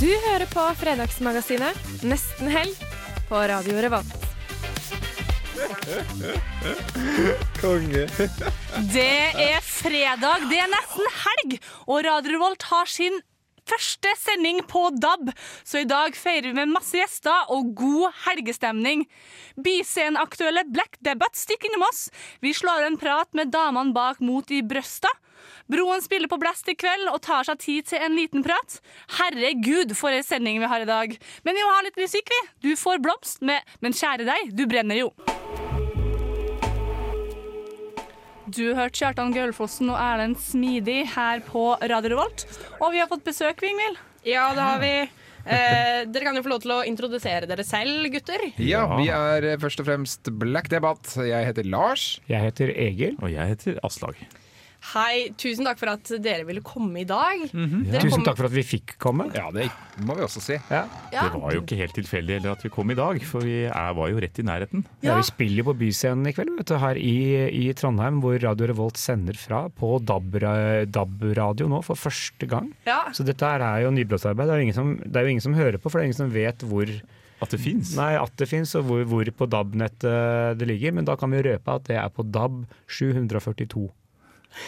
Du hører på Fredagsmagasinet Nesten helg på Radio Revolt. Konge. Det er fredag, det er nesten helg, og Radio Revolt har sin første sending på DAB. Så i dag feirer vi med masse gjester og god helgestemning. Biscenaktuelle Black Debate stikker innom oss. Vi slår en prat med damene bak Mot i brøsta. Broen spiller på Blast i kveld og tar seg tid til en liten prat. Herregud, for en sending vi har i dag. Men vi må ha litt musikk, vi. Du får blomst med Men kjære deg, du brenner jo. Du hørte Kjartan Gaulfossen og Erlend Smidig her på Radio Revolt. Og vi har fått besøk, Vingvild. Ja, det har vi. Eh, dere kan jo få lov til å introdusere dere selv, gutter. Ja, vi er eh, først og fremst Black Debatt. Jeg heter Lars. Jeg heter Egil. Og jeg heter Aslag. Hei, tusen takk for at dere ville komme i dag. Dere Tusen kom- takk for at vi fikk komme. Ja, det må vi også si. Ja, Det var jo ikke helt tilfeldig at vi kom i dag, for vi er, var jo rett i nærheten. Ja. Vi spiller jo på Byscenen i kveld, vet du, her i, i Trondheim, hvor Radio Revolt sender fra på DAB-radio DAB nå for første gang. ja. Så dette her er jo nybrottsarbeid. Det er det er jo ingen som hører på, for det er ingen som vet hvor At det fins. Nei, at det fins, og hvor, hvor på DAB-nettet det ligger. Men da kan vi røpe at det er på DAB 742.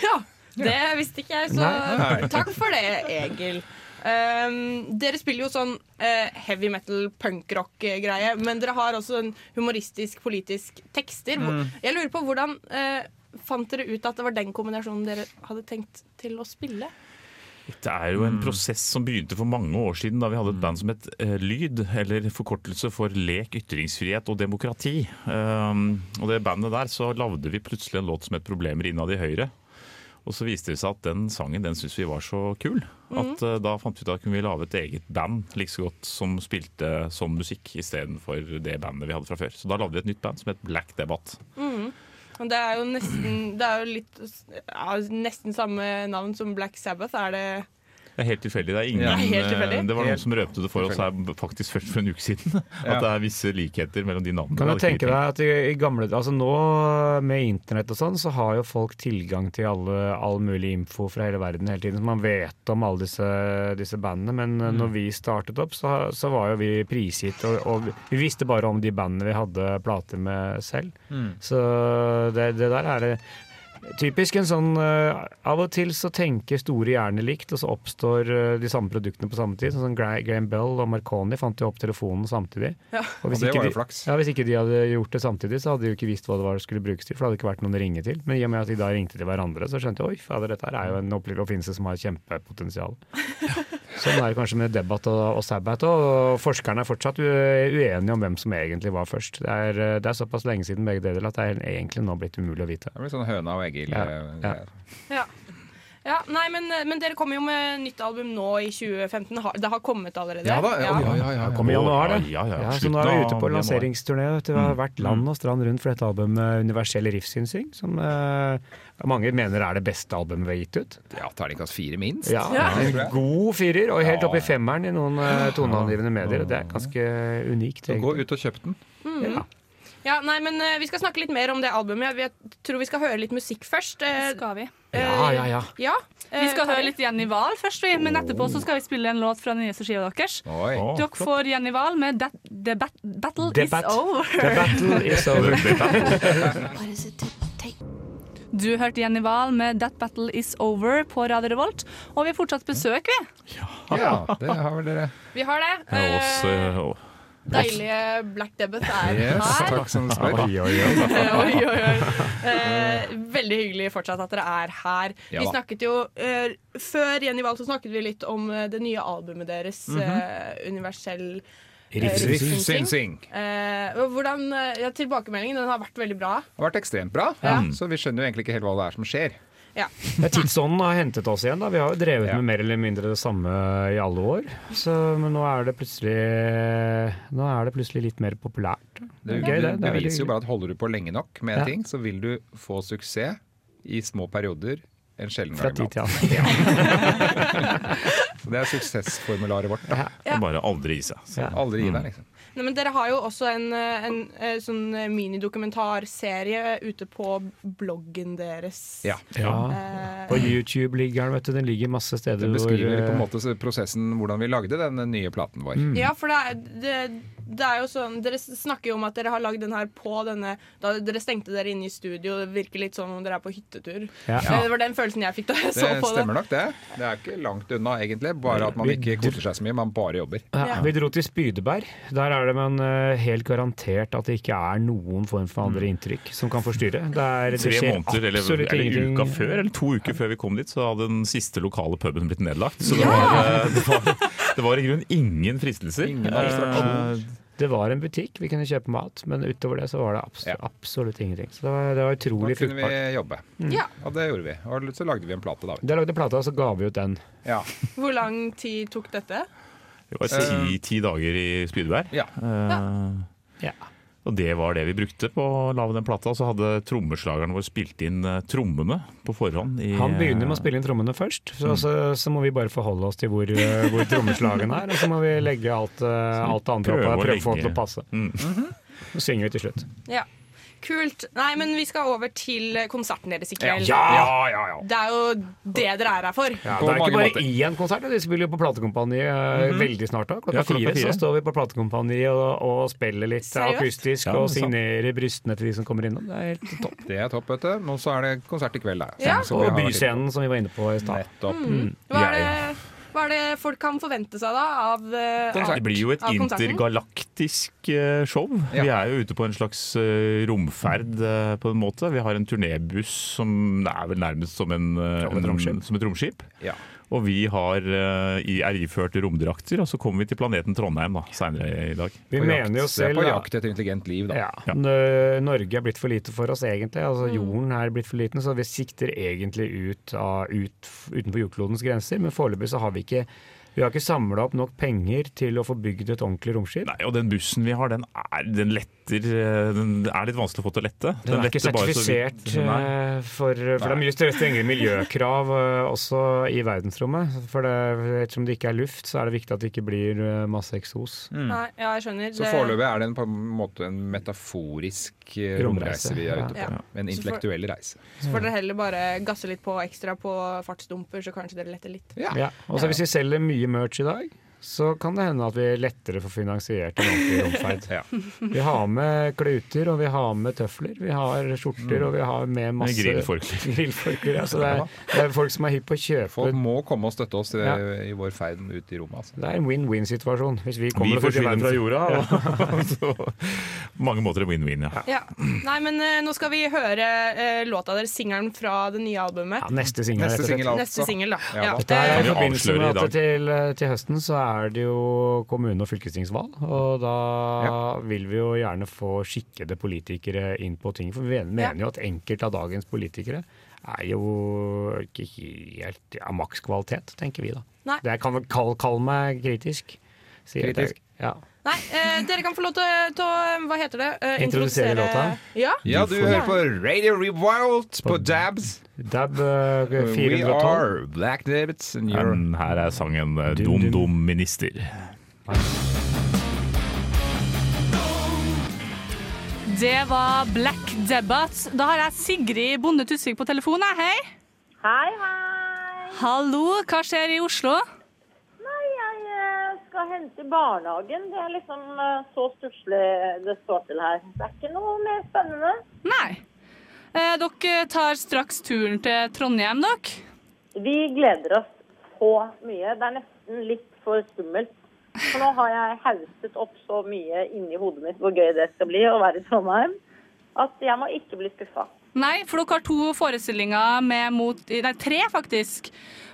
ja. Det visste ikke jeg, så Nei. takk for det, Egil. Um, dere spiller jo sånn uh, heavy metal punkrock-greie, men dere har også en humoristisk, politisk tekster. Mm. Jeg lurer på hvordan uh, fant dere ut at det var den kombinasjonen dere hadde tenkt til å spille? Det er jo en prosess som begynte for mange år siden, da vi hadde et band som het uh, Lyd, eller forkortelse for Lek, ytringsfrihet og demokrati. Um, og det bandet der så lagde vi plutselig en låt som het Problemer innad i Høyre. Og så viste det seg at den sangen den syntes vi var så kul at eh, da fant vi ut at kunne vi lage et eget band like så godt som spilte som musikk istedenfor det bandet vi hadde fra før. Så da lagde vi et nytt band som het Black Debate. Mm. Det er jo nesten, det er jo litt, ja, nesten samme navn som Black Sabbath. Er det Det er helt tilfeldig. Det er ingen Ja, helt tilfeldig. eh, Det var noen Helt som røpte det for oss her faktisk først for en uke siden. At det er visse likheter mellom de navnene. Kan du tenke deg at i, i gamle Altså nå med internett og sånn, så har jo folk tilgang til alle, all mulig info fra hele verden hele tiden. Så man vet om alle disse, disse bandene. Men mm. når vi startet opp, så, så var jo vi prisgitt, og, og vi visste bare om de bandene vi hadde plater med selv. Så det, det der er det Typisk en sånn eh, Av og til så tenker store hjerner likt, og så oppstår eh, de samme produktene på samme tid. Sånn som Graham Bell og Marconi fant jo opp telefonen samtidig. Ja. Og hvis Og det var jo de- flaks. Ja, Hvis ikke de hadde gjort det samtidig, så hadde de jo ikke visst hva det var det skulle brukes til. For det hadde ikke vært noen å ringe til. Men i og med at de da ringte til hverandre, så skjønte jeg oi, fader, dette her er jo en opplevelse oppfinnelse som har kjempepotensial. Sånn er det kanskje med Debatt og, og Sabbat. Og forskerne er fortsatt uenige om hvem som egentlig var først. Det er, eh, det er såpass lenge siden begge deler at det er egentlig nå blitt umulig å vite. Det blir sånn høna og Egil. Ja, ja. Ja. Ja nei, men, men dere kommer jo med nytt album nå i 2015. Har- Det har kommet allerede? Ja da, ja, ja, ja, ja. Kom i januar, det. Ja, ja, ja. så nå er vi ute på lanseringsturné. vet. Vi har vært land og strand rundt for dette albumet Universell riffsynsing', som uh, mange mener er det beste albumet vi har gitt ut. Ja, terningkast fire minst. Ja, En god firer, og helt opp i femmeren i noen eh, toneangivende medier. og Det er ganske unikt. Så gå ut og kjøp den. Ja. Ja, nei, men uh, Vi skal snakke litt mer om det albumet. Jeg tror vi skal høre litt musikk først. Uh, Skal vi? ja, ja, ja. ja. Vi skal Eh, høre litt Jenny Wahl først, men etterpå så skal vi spille en låt fra den nyeste skiva deres. Oi. Dere får Jenny Wahl med that, The bat Battle the Is Over. The battle is over. Du hørte Jenny Wahl med That Battle Is Over på Radio Revolt. Og vi har fortsatt besøk, vi. Ja, det har vel dere. Vi har det. Ja, oss, Eh, eh, å, deilige Black Debbath er Yes, her. takk som spør. Oi, oi, oi. oi, oi, oi. Eh, veldig hyggelig fortsatt at dere er her. Ja Vi snakket jo eh, Før Jenny Wahl så snakket vi litt om eh, det nye albumet deres, eh, Universell Rivsynsing. Synsing. Eh, hvordan, eh, ja, tilbakemeldingen den har vært veldig bra. Det har vært ekstremt bra, Ja. så vi skjønner jo egentlig ikke helt hva det er som skjer. Ja. Tidsånden har hentet oss igjen. da. Vi har jo drevet Ja. med mer eller mindre det samme i alle år. Så, men nå er det Nå er det plutselig litt mer populært. Det, er gøy, det. Det er viser jo bare at holder du på lenge nok med Ja. ting, så vil du få suksess i små perioder en sjelden Fra gang tid til iblant. annen. Så Det er suksessformularet vårt. Da. Ja. Bare aldri gi seg. Så. Ja. Aldri gi deg, liksom. Nei, men dere har jo også en, en, en, eh, sånn eh, minidokumentarserie ute på bloggen deres. Ja. Ja. Eh, På YouTube ligger den, vet du. Den ligger masse steder Det beskriver på en måte prosessen hvordan vi lagde den nye platen vår. Mm. Ja, for det det, det er jo sånn Dere snakker jo om at dere har lagd den her på denne Da dere stengte dere inne i studio. Det virker litt som om dere er på hyttetur. Ja. Eh, Det var den følelsen jeg fikk da jeg så Det på det. Det stemmer nok, det. Det er ikke langt unna, egentlig. Bare at man ikke koser seg så mye, man bare jobber. Ja, Ja. Vi dro til Spydeberg. Der er det man eh, helt garantert at det ikke er noen form for andre inntrykk som kan forstyrre. Det, er, det Tre skjer måneder, eller, absolutt eller ingenting. uka før, eller to uker før vi kom dit, så hadde den siste lokale puben blitt nedlagt. Så det, var, eh, det, var, det var i grunnen ingen fristelser. Ingen. Det var en butikk, vi kunne kjøpe mat, men utover det så var det abs Ja. absolutt ingenting. Så det var, det var Da kunne kunne vi jobbe, jobbe. Ja. Og det gjorde vi. Og så lagde vi en plate, da. Da lagde plata, og så ga vi ut den. Ja. Hvor lang tid tok dette? Det var ti, ti dager i spydbær Ja. Uh, Ja. Og det var det vi brukte på å lage den plata. Så hadde trommeslageren vår spilt inn eh, trommene på forhånd. I, Han begynner med å spille inn trommene først, så, så, så må vi bare forholde oss til hvor, eh, hvor trommeslageren er. Og så må vi legge alt, eh, alt det andre oppå og prøve å få det til å passe. Mm. Så synger vi til slutt. Ja. Kult. Nei, men vi skal over til konserten deres i Ja, kveld. ja, ja, ja. Det er jo det dere er her for. Ja, det er ikke bare måter. én konsert, de spiller jo på platekompaniet eh, veldig snart. da. Klokka Ja, klokka fire, fire. så står vi på platekompaniet og, og spiller litt Seriøst? akustisk Ja, og er signerer brystene til de som kommer innom. Det er helt topp. Det er topp, vet du. Og så er det konsert i kveld, da. Ja. Så Og Byscenen, som vi var inne på i stad. Nettopp. Hva er, det, hva er det folk kan forvente seg da av, eh, Konsert. Det blir jo et intergalaktisk eh, show. Ja. Vi er jo ute på en slags eh, romferd på en måte. Vi har en turnébuss som er vel nærmest som, en, en- romskip. som et romskip. Ja. Og vi har, uh, er iført romdrakter, og så kommer vi til planeten Trondheim da, senere i dag. Vi På mener jo er selv på jakt etter intelligent liv, da. Ja. Ja. Norge er blitt for lite for oss, egentlig. Altså, Mm. Jorden er blitt for liten, så vi sikter egentlig ut, av, ut utenfor jordklodens grenser. Men foreløpig så har vi ikke vi har ikke samla opp nok penger til å få bygd et ordentlig romskip. Nei, og den bussen vi har, den, er, den letter eh, Den er litt vanskelig å få til å lette. Den er ikke letter bare så sertifisert. Eh, for, for det er mye strengere miljøkrav eh, også i verdensrommet. For det, ettersom det ikke er luft, så er det viktig at det ikke blir masse eksos. Nei, ja, jeg skjønner. Så foreløpig er det en, på en måte en metaforisk Romreise, romreise vi er ute på. Ja. En intellektuell reise. Så får dere heller bare gasse litt på ekstra på fartsdumper, så kanskje dere letter litt. Ja. Ja. Og så hvis vi selger mye merch i dag, så kan det hende at vi lettere får finansiert en ordentlig romferd. Ja. Vi har med kluter, og vi har med tøfler, vi har skjorter, og vi har med masse grillforkler. grillforkler, ja. Så det er, det er folk som er hypp på å Folk må komme og støtte oss i, Ja. i vår ferd ut i rommet. Altså. Det er en win-win-situasjon. Hvis vi Vi kommer og forsvinner fra jorda. Og, så, på mange måter er win-win, ja. Ja. Nei, men uh, nå skal vi høre uh, låta deres, singelen fra det nye albumet. Ja, neste singel. Rett og slett. altså. Neste singel, da. Ja. Dette er Eh, i forbindelse med at til, til høsten så er det jo kommune- og fylkestingsvalg. Og da vil vi jo gjerne få skikkede politikere inn på ting. For vi mener Ja. jo at enkelte av dagens politikere er jo ikke helt ja, maks kvalitet, tenker vi da. Nei. Det kan kall, kall meg kritisk. At jeg- Ja. Nei, eh, dere kan få lov til å Hva heter det? Eh, Introdusere låta? Ja. Ja, du får- hører på Radio Rewild på Dabs. Dab eh, We are Black Davids and you're um, her er sangen eh, Dum, Dum dum. Dum Minister. Det var Black Debate. Da har jeg Sigrid Bonde Tusvik på telefonen. Hei. Hei, hei. Hallo, hva skjer i Oslo? Skal hente i barnehagen. Det er liksom eh, så stusslig det står til her. Det er ikke noe mer spennende. Nei. Eh, dere tar straks turen til Trondheim, dere. Vi gleder oss så mye. Det er nesten litt for skummelt. For nå har jeg hauset opp så mye inni hodet mitt hvor gøy det skal bli å være i Trondheim, at jeg må ikke bli skuffa. Nei, for dere har to forestillinger med mot Nei, tre, faktisk.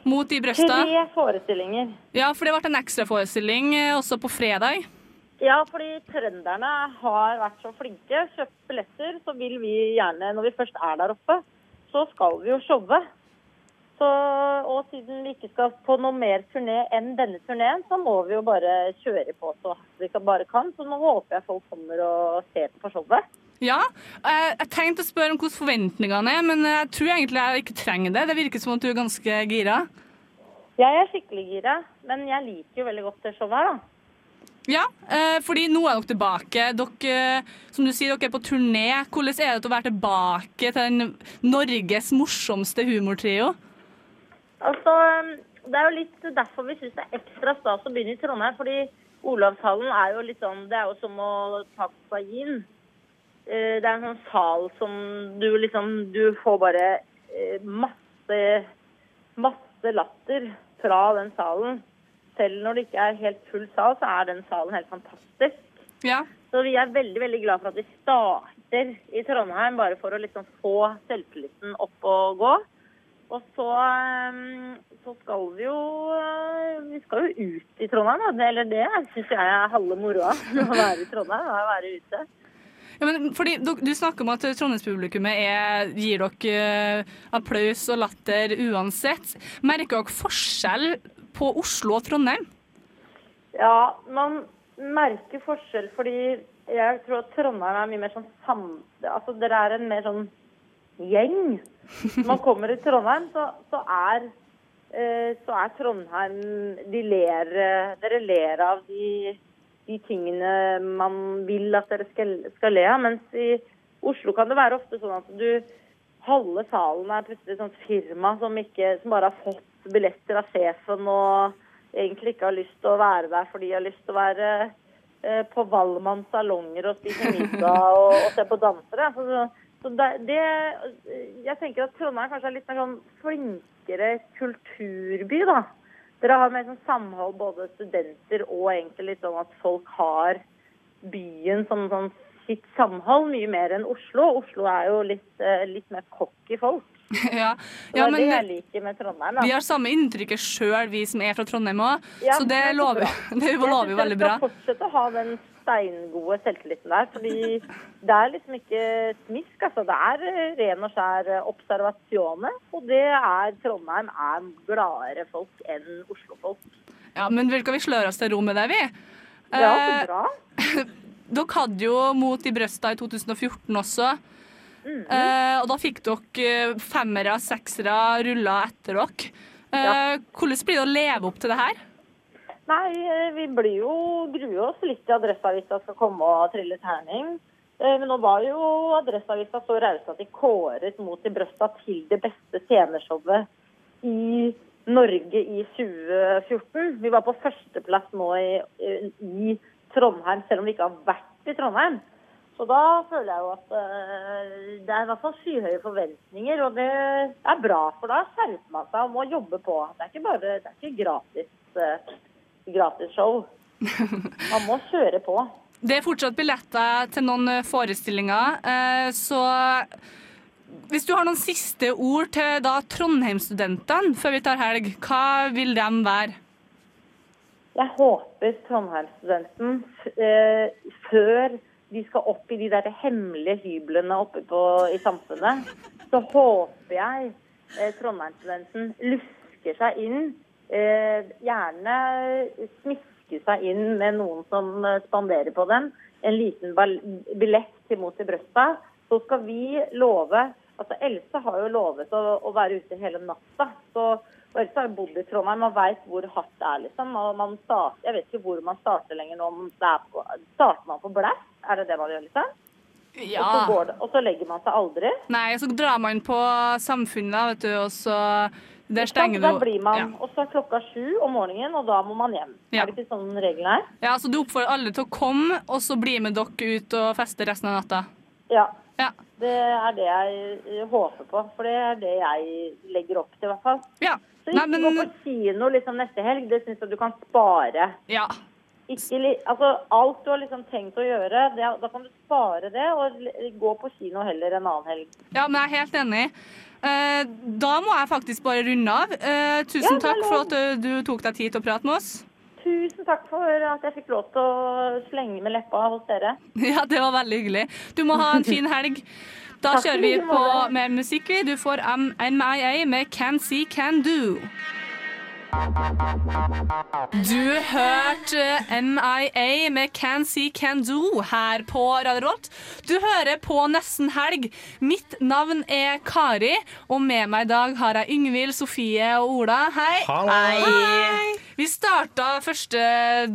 Mot de brøsta. Tre forestillinger. Ja, for det ble en ekstraforestilling eh, også på fredag. Ja, fordi trønderne har vært så flinke. Kjøpt billetter, så vil vi gjerne, når vi først er der oppe, så skal vi jo showe. Så, og siden vi ikke skal på noe mer turné enn denne turneen, så må vi jo bare kjøre på så vi kan- bare kan. Så nå håper jeg folk kommer og ser på showet. Ja, eh, jeg tenkte å spørre om hvordan forventningene er, men jeg tror egentlig jeg ikke trenger det. Det virker som at du er ganske gira. Jeg er skikkelig gira, men jeg liker jo veldig godt det showet her, da. Ja, eh, fordi nå er dere tilbake. Dere, som du sier, dere er på turné. Hvordan er det å være tilbake til den Norges morsomste humortrio? Altså, Det er jo litt derfor vi syns det er ekstra stas å begynne i Trondheim. fordi Olavshallen er jo litt sånn Det er jo som å ta. Eh, Det er en sånn sal som du liksom Du får bare eh, masse masse latter fra den salen. Selv når det ikke er helt full sal, så er den salen helt fantastisk. Ja. Så vi er veldig veldig glad for at vi starter i Trondheim, bare for å liksom få selvtilliten opp og gå. Og så, eh, så skal vi jo eh, Vi skal jo ut i Trondheim, da. Eller det syns jeg er halve moroa. Å være i Trondheim, og være ute. Ja, men fordi Du, du snakker om at Trondheimspublikummet gir dere eh, applaus og latter uansett. Merker dere forskjell på Oslo og Trondheim? Ja, man merker forskjell fordi jeg tror at Trondheim er mye mer sånn sam... Altså dere er en mer sånn gjeng. Når man kommer i Trondheim, så, så er eh, så er Trondheim De ler eh, Dere ler av de, de tingene man vil at dere skal, skal le av. Mens i Oslo kan det være ofte sånn at du Halve salen er plutselig et sånt firma som, ikke, som bare har fått billetter av sjefen og egentlig ikke har lyst til å være der fordi de har lyst til å være eh, på Valmanns salonger og spise middag og, og se på dansere. Så, så det, det, jeg tenker at Trondheim kanskje er litt mer sånn flinkere kulturby, da. Dere har mer sånn samhold, både studenter og egentlig litt sånn at folk har byen som sånn sitt samhold, mye mer enn Oslo. Oslo er jo litt, eh, litt mer cocky folk. ja, ja, det er men vi har samme inntrykket sjøl, vi som er fra Trondheim òg. Ja, så det det er lover, det lover veldig bra. skal fortsette å ha den steingode selvtilliten der. fordi det er liksom ikke smisk. altså. Det er eh, ren og skjær observasjone. observasjoner. Og det er Trondheim er gladere folk enn Oslo-folk. Ja, Men vil ikke vi sløre oss til ro med det, vi? Ja, Eh, så bra. Dere hadde jo Mot i brøsta i 2014 også. Mhm. Eh, og da fikk dere femmere femmere, seksere ruller etter dere. Eh, Hvordan blir det å leve opp til det her? Nei, eh, vi blir jo gruer oss litt til Adresseavisa skal komme og trille terning. Eh, Men nå var jo Adresseavisa så rause at de kåret Mot i brøsta til det beste sceneshowet i Norge i 2014. Vi var på førsteplass nå i, i Trondheim, selv om vi ikke har vært i Trondheim. Så da føler jeg jo at eh, det er i hvert fall skyhøye forventninger, og det er bra. For da skjerper man seg og må jobbe på. Det er ikke bare det er ikke gratis, uh, gratis show. Man må kjøre på. Det er fortsatt billetter til noen eh, forestillinger, eh, så hvis du har noen siste ord til da Trondheim-studentene før vi tar helg, hva vil de være? Jeg håper Trondheim-studenten eh, før de skal opp i de der hemmelige hyblene oppe på, i samfunnet, så håper jeg Trondheim-studenten lusker seg inn. Eh, gjerne smiske seg inn med noen som eh, spanderer på dem. En liten billett til Mot i brøsta. Så skal vi love Altså Else har jo lovet å, å være ute hele natta. Så og Else har bodd i Trondheim og veit hvor hardt det er. liksom. Starter, jeg vet ikke hvor man starter lenger nå. om på, starter man på blæst? Er det det man gjør, liksom? Og, så går det, og så legger man seg aldri? Nei, så drar man på Samfunnet, vet du, og så Der stenger Da blir man, ja. Og så er klokka sju om morgenen, og da må man hjem. Ja. Er det ikke sånn reglene er? ja, så du oppfordrer alle til å komme, og så bli med dere ut og feste resten av natta? Ja. Ja. Det er det jeg håper på. For det er det jeg legger opp til, i hvert fall. Ja. Så ikke gå på kino liksom neste helg. Det syns jeg du kan spare. Ja. Ikke altså, alt du har liksom tenkt å gjøre, det, da kan du spare det og gå på kino heller en annen helg. Ja, men jeg er helt enig. Eh, da må jeg faktisk bare runde av. Eh, tusen Ja, takk for at du, du tok deg tid til å prate med oss. Tusen takk for at jeg fikk lov til å slenge med leppa hos dere. Ja, det var veldig hyggelig. Du må ha en fin helg. Da kjører vi på med musikk. Du får MIA med Can See Can Do. Du hørte MIA med Can See Can Do her på Radio Rolt. Du hører på Nesten Helg. Mitt navn er Kari, og med meg i dag har jeg Yngvild, Sofie og Ola. Hei. Hei. Vi starta første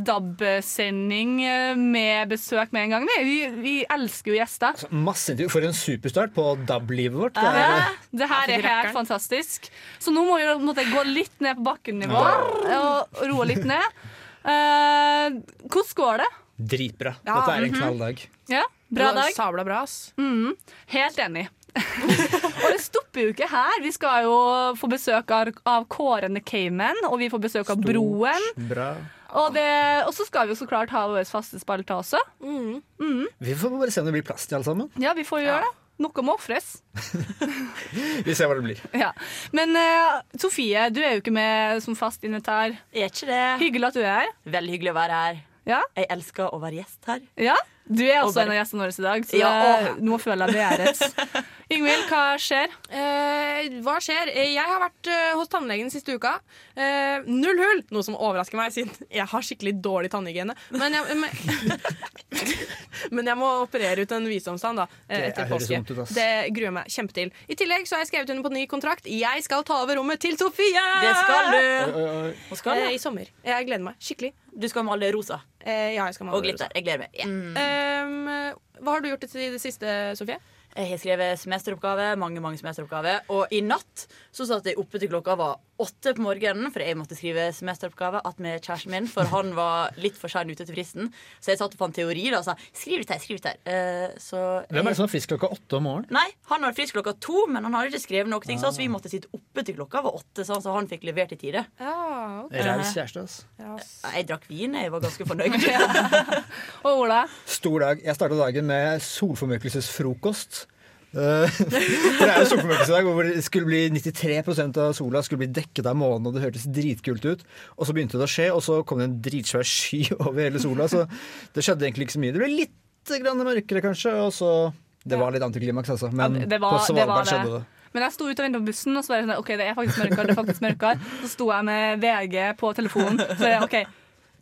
DAB-sending med besøk med en gang. vi. Vi, elsker jo gjester. Masse intervju. For en superstart på DAB-livet vårt. Det Ja, er, det her er helt fantastisk. Så nå må vi måtte gå litt ned på bakkennivå og roe litt ned. Eh, hvordan går det? dritbra. Ja, Dette er en mhm. knalldag. Ja, Bra dag? Sabla bra, ass. Mhm, helt enig. og det stopper jo ikke her. Vi skal jo få besøk av, av Kåren Cayman, og vi får besøk av Broen. Bra. Og, det, og så skal vi jo så klart ha vår faste spalte også. Mhm. Vi får bare se om det blir plass til alle sammen. Ja, vi får gjøre det. Noe må ofres. Vi ser hva det blir. Ja. Men uh, Sofie, du er jo ikke med som fast invitar. Jeg er ikke det. Hyggelig at du er her. Veldig hyggelig å være her. Ja? Jeg elsker å være gjest her. Ja, Du er Og også bare- en av gjestene våre i dag, så Ja, nå føler jeg begjæret. Ingvild, hva skjer? Eh, hva skjer? Eh, Jeg har vært eh, hos tannlegen siste uka. Eh, null hull! Noe som overrasker meg, siden jeg har skikkelig dårlig tannhygiene. Men jeg, men, men jeg må operere ut en visdomstann da, eh, etter påske. ut. Det gruer jeg meg kjempe til. I tillegg så har jeg skrevet under på ny kontrakt. Jeg skal ta over rommet til Sofie! Det skal du. Hva. Skal Eh, du? I sommer. Jeg gleder meg skikkelig. Du skal male rosa Eh, ja, jeg skal male og glitter. Jeg gleder meg. Ja. Um, hva har du gjort i det siste, Sofie? Jeg har skrevet semesteroppgave, mange mange semesteroppgave. Og i natt så satt jeg oppe til klokka var åtte på morgenen, for jeg måtte skrive semesteroppgave att med kjæresten min, for han var litt for sein ute til fristen. Så jeg satt og fant teori da, og sa skriv litt her, skriv litt her. Uh, så Hvem er det som er frisk klokka åtte om morgenen? Nei, han var frisk klokka to, men han hadde ikke skrevet noe. ting, Så vi måtte sitte oppe til klokka var åtte, sånn, så han fikk levert i tide. Ja, Raus kjæreste, ass. Jeg drakk vin, jeg var ganske fornøyd. Og Ola? Stor dag. Jeg starta dagen med solformørkelsesfrokost. Eh, det er jo solformørkelse i dag, hvor det skulle bli 93% av sola skulle bli dekket av månen, og det hørtes dritkult ut. Og så begynte det å skje, og så kom det en dritsvær sky over hele sola. Så det skjedde egentlig ikke så mye. Det ble litt grann mørkere, kanskje, og så Det var litt antiklimaks, altså. Men Ja, det var- på Svalbard skjedde det. Men jeg sto ut og vinduet på bussen, og så var det sånn OK, det er faktisk mørkere. Det er faktisk mørkere. Så sto jeg med VG på telefonen. Så jeg, OK,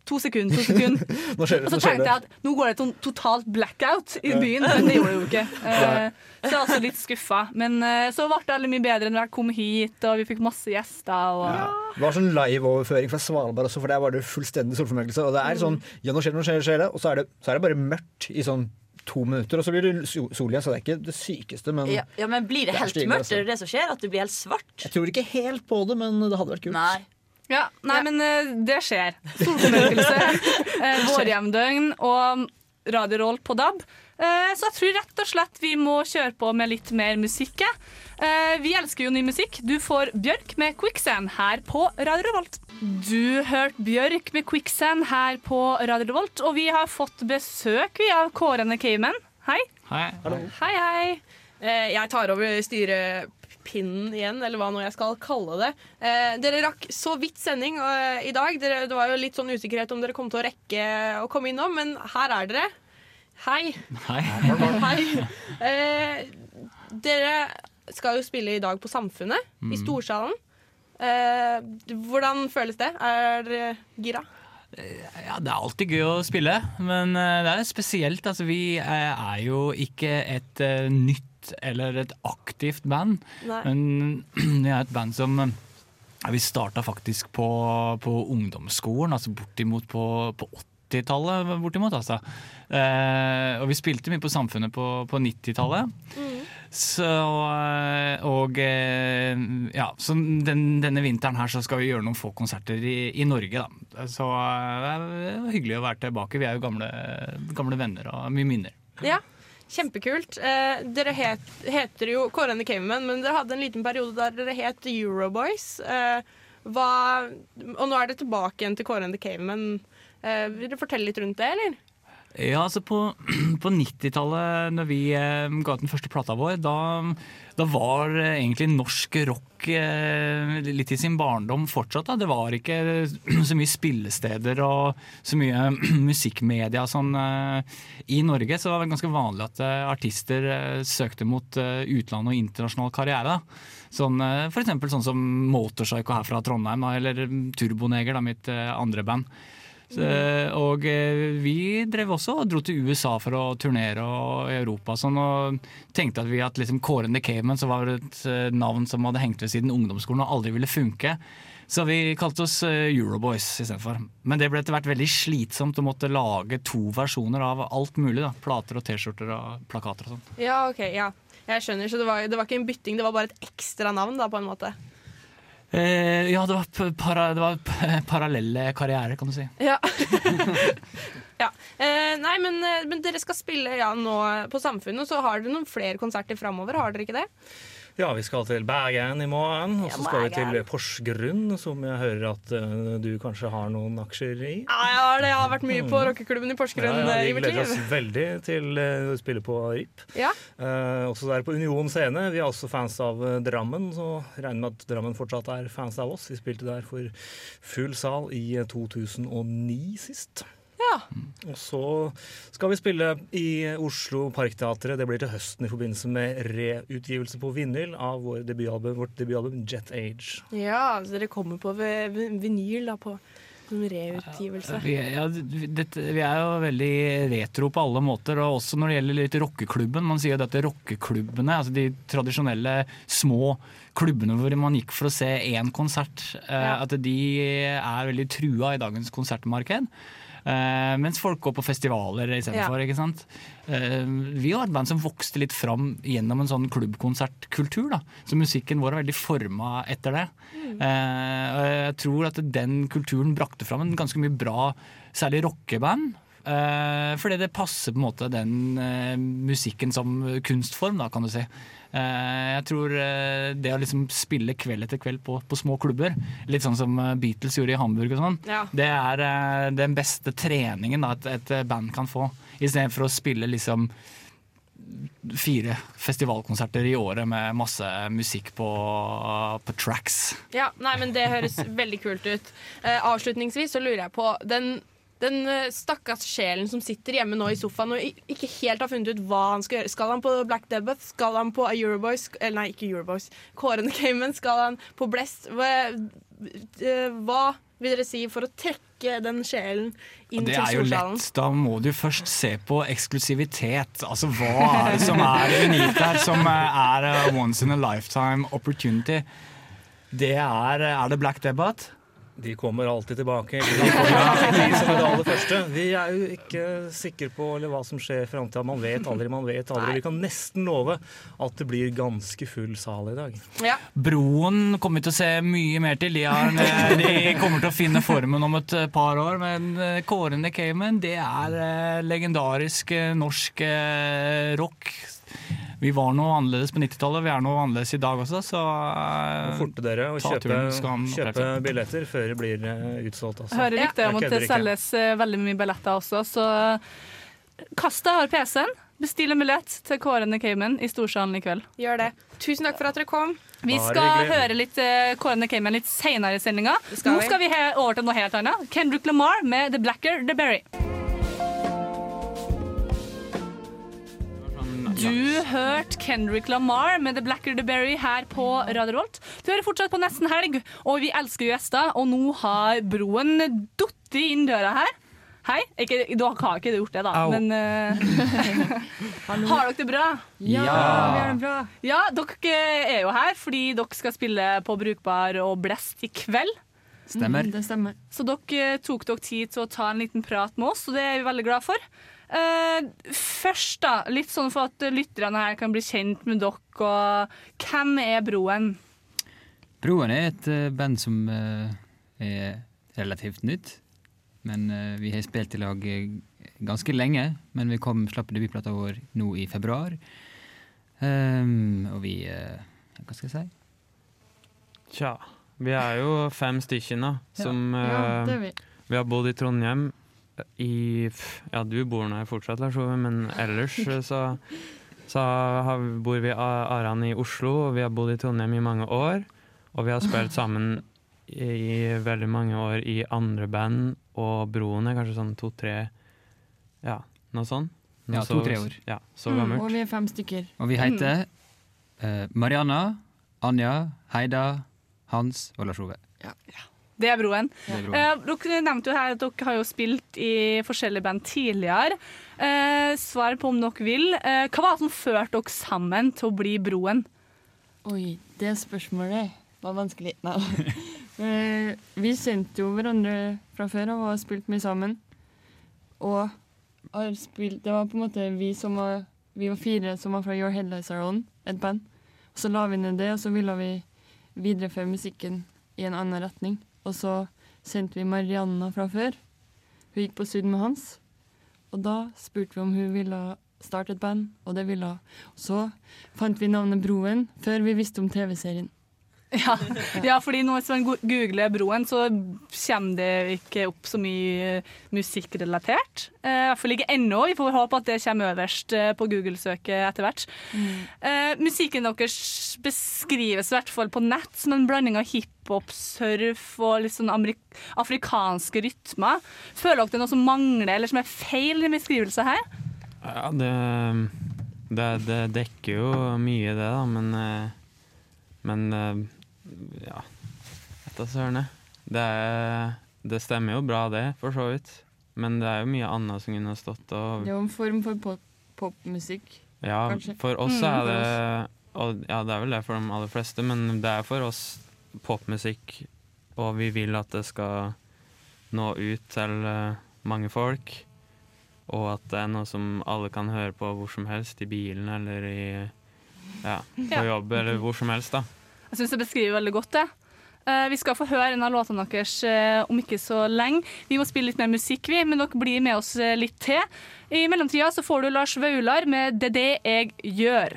to sekunder, to sekunder. Nå skjer det. Og så tenkte jeg at nå går det et totalt blackout i byen, men det gjorde det jo ikke. Eh, Så jeg er altså litt skuffa. Men eh, så ble det veldig mye bedre når jeg kom hit, og vi fikk masse gjester. Og, Det var sånn live-overføring fra Svalbard også, for der var det fullstendig solformørkelse. Og det er sånn, ja, nå skjer det, nå skjer det, skjer det, og så er det, så er det bare mørkt i sånn to minutter, og så blir det so- sol igjen. Så det er ikke det sykeste, men Ja, ja, Men blir det Det helt mørkt? altså. Er det det som skjer? At det blir helt svart? jeg tror ikke helt på det, men det hadde vært kult. Nei. Ja, nei, men eh, det skjer. Solformørkelse, uh, vårjevndøgn og Radio Roll på DAB. Eh, så jeg tror rett og slett vi må kjøre på med litt mer musikk. jeg. Eh, vi elsker jo ny musikk. Du får Bjørk med 'Quicksand' her på Radio Revolt. Du hørte Bjørk med 'Quicksand' her på Radio Revolt, og vi har fått besøk vi av Kårene Cayman. Hei. Hei. Hei, hei. Eh, jeg tar over styrepinnen igjen, eller hva nå jeg skal kalle det. Eh, dere rakk så vidt sending eh, i dag. Dere, det var jo litt sånn usikkerhet om dere kom til å rekke å komme innom, men her er dere. Hei. Hei. Hei. Eh, dere skal jo spille i dag på Samfunnet, i Mm. Storsalen. Eh, hvordan føles det? Er dere gira? Ja, det er alltid gøy å spille, men eh, det er spesielt. Altså, vi eh, er jo ikke et eh, eller et aktivt band, Nei. men jeg er et band som eh, Vi starta faktisk på, på ungdomsskolen, altså bortimot på, på 80-tallet. bortimot, altså. Eh, og vi spilte mye på Samfunnet på, på 90-tallet. Så, eh, og eh, ja, så den, denne vinteren her så skal vi gjøre noen få konserter i, i Norge. Da. Så det er hyggelig å være tilbake. Vi er jo gamle, gamle venner og mye minner. Ja, kjempekult. Eh, dere het, heter jo Kåre and the Caveman, men dere hadde en liten periode der dere het Euroboys. Eh, hva, og nå er det tilbake igjen til Kåre and the Caveman. Eh, vil dere fortelle litt rundt det, eller? Ja, altså på, på 90-tallet, når vi eh, ga ut den første plata vår, da, da var eh, egentlig norsk rock eh, litt i sin barndom fortsatt. Da. Det var ikke så mye spillesteder og så mye musikkmedia sånn, eh, i Norge. Så det var ganske vanlig at eh, artister eh, søkte mot eh, utland og internasjonal karriere. Da. Sånn, for eksempel sånn som Motorpsycho her fra Trondheim, da, eller Turboneger, da, mitt andre band. Så, og eh, vi drev også og dro til USA for å turnere og i Europa sånn, og tenkte at vi at liksom Kåren the Caveman som var et eh, navn som hadde hengt ved siden ungdomsskolen og aldri ville funke. Så vi kalte oss eh, Euroboys istedenfor. Men det ble etter hvert veldig slitsomt å måtte lage to versjoner av alt mulig. da, Plater og T-skjorter og plakater og sånn. Ja, ok, ja. Jeg skjønner, så det var, det var ikke en bytting, det var bare et ekstra navn, da, på en måte. Eh, ja, det var, para, det var parallelle karrierer, kan du si. Ja. ja. Eh, nei, men, eh, men dere skal spille ja, nå på Samfunnet, så har dere noen flere konserter framover, har dere ikke det? Ja, vi skal til Bergen i morgen, og så Ja, skal vi til Porsgrunn, som jeg hører at eh, du kanskje har noen aksjer i. Ja, det. Har vært mye på rockeklubben i Porsgrunn Mm. Ja, eh, vi gleder oss veldig til eh, å spille på RIP. Ja. Eh, også der på Union scene. Vi er også fans av Drammen, så regner med at Drammen fortsatt er fans av oss. Vi spilte der for full sal i eh, 2009 sist. Ja. Og så skal vi spille i Oslo Parkteatret. Det blir til høsten i forbindelse med reutgivelse på vinyl av vår debutalbum, vårt debutalbum Jet Age. Ja, så dere kommer på vi- vi- vinyl da, på en reutgivelse. Vi, er- ja, dette, vi er jo veldig retro på alle måter, og også når det gjelder litt rockeklubben. Man sier jo at rockeklubbene, altså de tradisjonelle små klubbene hvor man gikk for å se én konsert, ja. at de er veldig trua i dagens konsertmarked. Eh, mens folk går på festivaler istedenfor. Ja. ikke sant? Eh, vi var et band som vokste litt fram gjennom en sånn klubbkonsertkultur. da. Så musikken vår er veldig forma etter det. Eh, og jeg tror at den kulturen brakte fram en ganske mye bra, særlig rockeband. Eh, fordi det passer på en måte den uh, musikken som kunstform, da, kan du si. Uh, jeg tror det å liksom spille kveld etter kveld på, på små klubber, litt sånn som Beatles gjorde i Hamburg og sånn, Ja. det er den beste treningen da, et, et band kan få. Istedenfor å spille liksom fire festivalkonserter i året med masse musikk på, på tracks. Ja, nei, men Det høres veldig kult ut. Avslutningsvis så lurer jeg på den, den eh, stakkars sjelen som sitter hjemme nå i sofaen og ikke helt har funnet ut hva han skal gjøre. Skal han på Black Debbath? Skal han på Euroboys? Eller nei, ikke Euroboys. Kåren Cayman? Skal han på Blest? Hva, eh, hva vil dere si for å trekke den sjelen inn Det til er jo lett. Da må du først se på eksklusivitet. Altså hva er det som er unikt her, som er a once in a lifetime opportunity? Det er Er det Black Debate? De kommer alltid tilbake. De, kommer, de som er det aller første. Vi er jo ikke sikre på eller hva som skjer i framtida. Man vet aldri, man vet aldri. Vi kan nesten love at det blir ganske full sal i dag. Broen kommer vi til å se mye mer til. De, har, de kommer til å finne formen om et par år. Men Kårene Kåren the Cayman, det er eh, legendarisk eh, norsk eh, rock. Vi var noe annerledes på 90-tallet, vi er noe annerledes i dag også, så uh, Forte dere å kjøpe, kjøpe billetter før det blir eh, utsolgt. Altså. Hører rykter om at det selges eh, veldig mye billetter også, så Kasta av PC-en. Bestill en billett til Kåren the Cayman i Storsalen i kveld. Gjør det. Tusen takk for at dere kom. Vi skal høre litt uh, Kåren the Cayman litt senere i sendinga. Nå skal vi over til noe helt annet. Kendrick Lamar med The Blacker The Berry. Du hørte Kendrick Lamar med The Blacker The Berry her på Radio Revolt. Du hører fortsatt på Nesten Helg, og vi elsker gjester. Og nå har broen datt inn døra her. Hei. Ikke, du har ikke gjort det, da, Au. men uh, Har dere det bra? Ja. vi har det bra. Ja, dere er jo her fordi dere skal spille på Brukbar og Blest i kveld. Stemmer. Mm, det stemmer. Så dere tok dere tid til å ta en liten prat med oss, og det er vi veldig glad for. Eh, først, da, litt sånn for at lytterne her kan bli kjent med dere. Og hvem er Broen? Broen er et uh, band som uh, er relativt nytt. Men vi har spilt i lag ganske lenge. Men vi kom slapp debutplata vår nå i februar. Um, og vi Hva skal jeg si? Tja, vi er jo fem stykker nå, som Ja, ja, vi. vi har bodd i Trondheim i Ja, du bor nå her fortsatt, Lars Ove, men ellers eh, så, så har, bor vi Aran i Oslo, og vi har bodd i Trondheim i mange år. Og vi har spilt sammen i veldig mange år i andre band, og Broen er kanskje sånn to-tre Ja, noe sånt. Noe Ja, to-tre år. Ja, så Mm, gammelt. og vi er fem stykker. Og vi heter uh, Marianna, Anja, Heida, Hans og Lars Ove. Det er broen. Det er broen. Eh, dere nevnte jo her at dere har jo spilt i forskjellige band tidligere. Eh, svar på om dere vil. Eh, hva var det som førte dere sammen til å bli broen? Oi, det spørsmålet var vanskelig. Nei. Eh, vi kjente jo hverandre fra før og har spilt mye sammen. Og har spilt, det var på en måte vi som var Vi var fire som var fra Your Headlights Are On, et band. Og så la vi ned det, og så ville vi videreføre musikken i en annen retning. Og så kjente vi Marianna fra før. Hun gikk på stud med Hans. Og da spurte vi om hun ville starte et band, og det ville hun. Så fant vi navnet Broen før vi visste om TV-serien. Ja, ja fordi hvis man googler broen, så kommer det ikke opp så mye eh, musikkrelatert. Eh, I hvert fall ikke ennå. Vi får håpe at det kommer øverst eh, på Google-søket etter hvert. Eh, musikken deres beskrives i hvert fall på nett som en blanding av hiphop, surf og litt sånn afrikanske rytmer. Føler dere det er noe som mangler, eller som er feil i beskrivelsen her? Ja, det, det, det dekker jo mye, det, da, men Men ja Vet da søren. Det, det stemmer jo bra, det, for så vidt. Men det er jo mye annet som kunne stått og Det er jo en form for pop- popmusikk, Ja, kanskje. for oss Mm. er det og, Ja, det er vel det for de aller fleste, men det er for oss popmusikk, og vi vil at det skal nå ut til eh, mange folk. Og at det er noe som alle kan høre på hvor som helst, i bilen eller i Ja, på jobb eller hvor som helst, da. Jeg syns det beskriver veldig godt det. Eh, vi skal få høre en av låtene deres eh, om ikke så lenge. Vi må spille litt mer musikk, vi, men dere blir med oss eh, litt til. I mellomtida så får du Lars Vaular med 'Det er det jeg gjør'.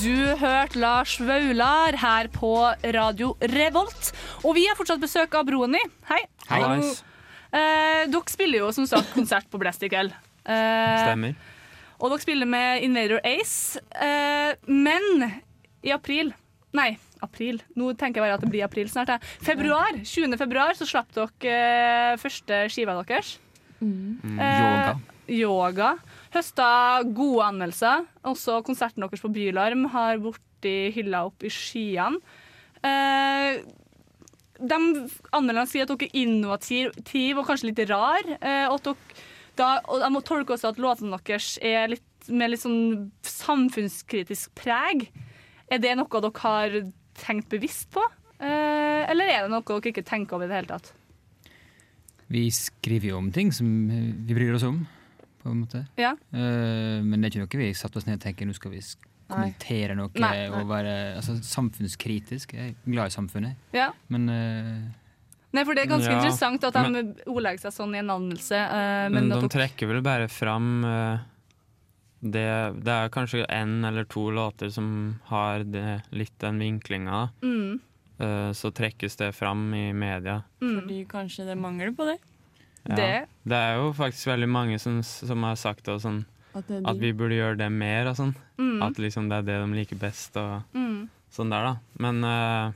Du hørte Lars Vaular her på Radio Revolt. Og vi har fortsatt besøk av broen din. Hei. Hei. Hallo. Eh, dere spiller jo som sagt konsert på Blast i kveld. Eh, Stemmer. og dere spiller med Invader Ace. Eh, men i april Nei, april. Nå tenker jeg bare at det blir april snart. jeg. Februar, 20. februar så slapp dere eh, første skiva deres. Mm, Eh, yoga. Yoga. Høsta gode anmeldelser. Også konserten deres på Bylarm har borti hylla opp i skyene. Eh, de anmelderne sier at dere er innovative og kanskje litt rar. Eh, og, at dere, da, og jeg må tolke også at låtene deres er litt, med litt sånn samfunnskritisk preg. Er det noe dere har tenkt bevisst på? Eh, eller er det noe dere ikke tenker over i det hele tatt? Vi skriver jo om ting som vi bryr oss om, på en måte. Ja. Eh, men det er ikke noe vi satte oss ned og tenker nå skal vi kommentere noe Nei, nei. og være altså, samfunnskritisk. Jeg er glad i samfunnet, Ja. men eh, Nei, for det er ganske Ja, interessant at de men- ordlegger seg sånn i en anmeldelse. Uh, Men men de trekker vel bare fram eh, det, det er kanskje én eller to låter som har det, litt den vinklinga. mm, Eh, så trekkes det fram i media. mm. Fordi kanskje det mangler på det. Ja. Det- det er jo faktisk veldig mange som, som har sagt det, sånn, At at vi burde gjøre det mer. Og sånn. Mm. At liksom det er det de liker best. Og Mm. sånn der, da. Men uh.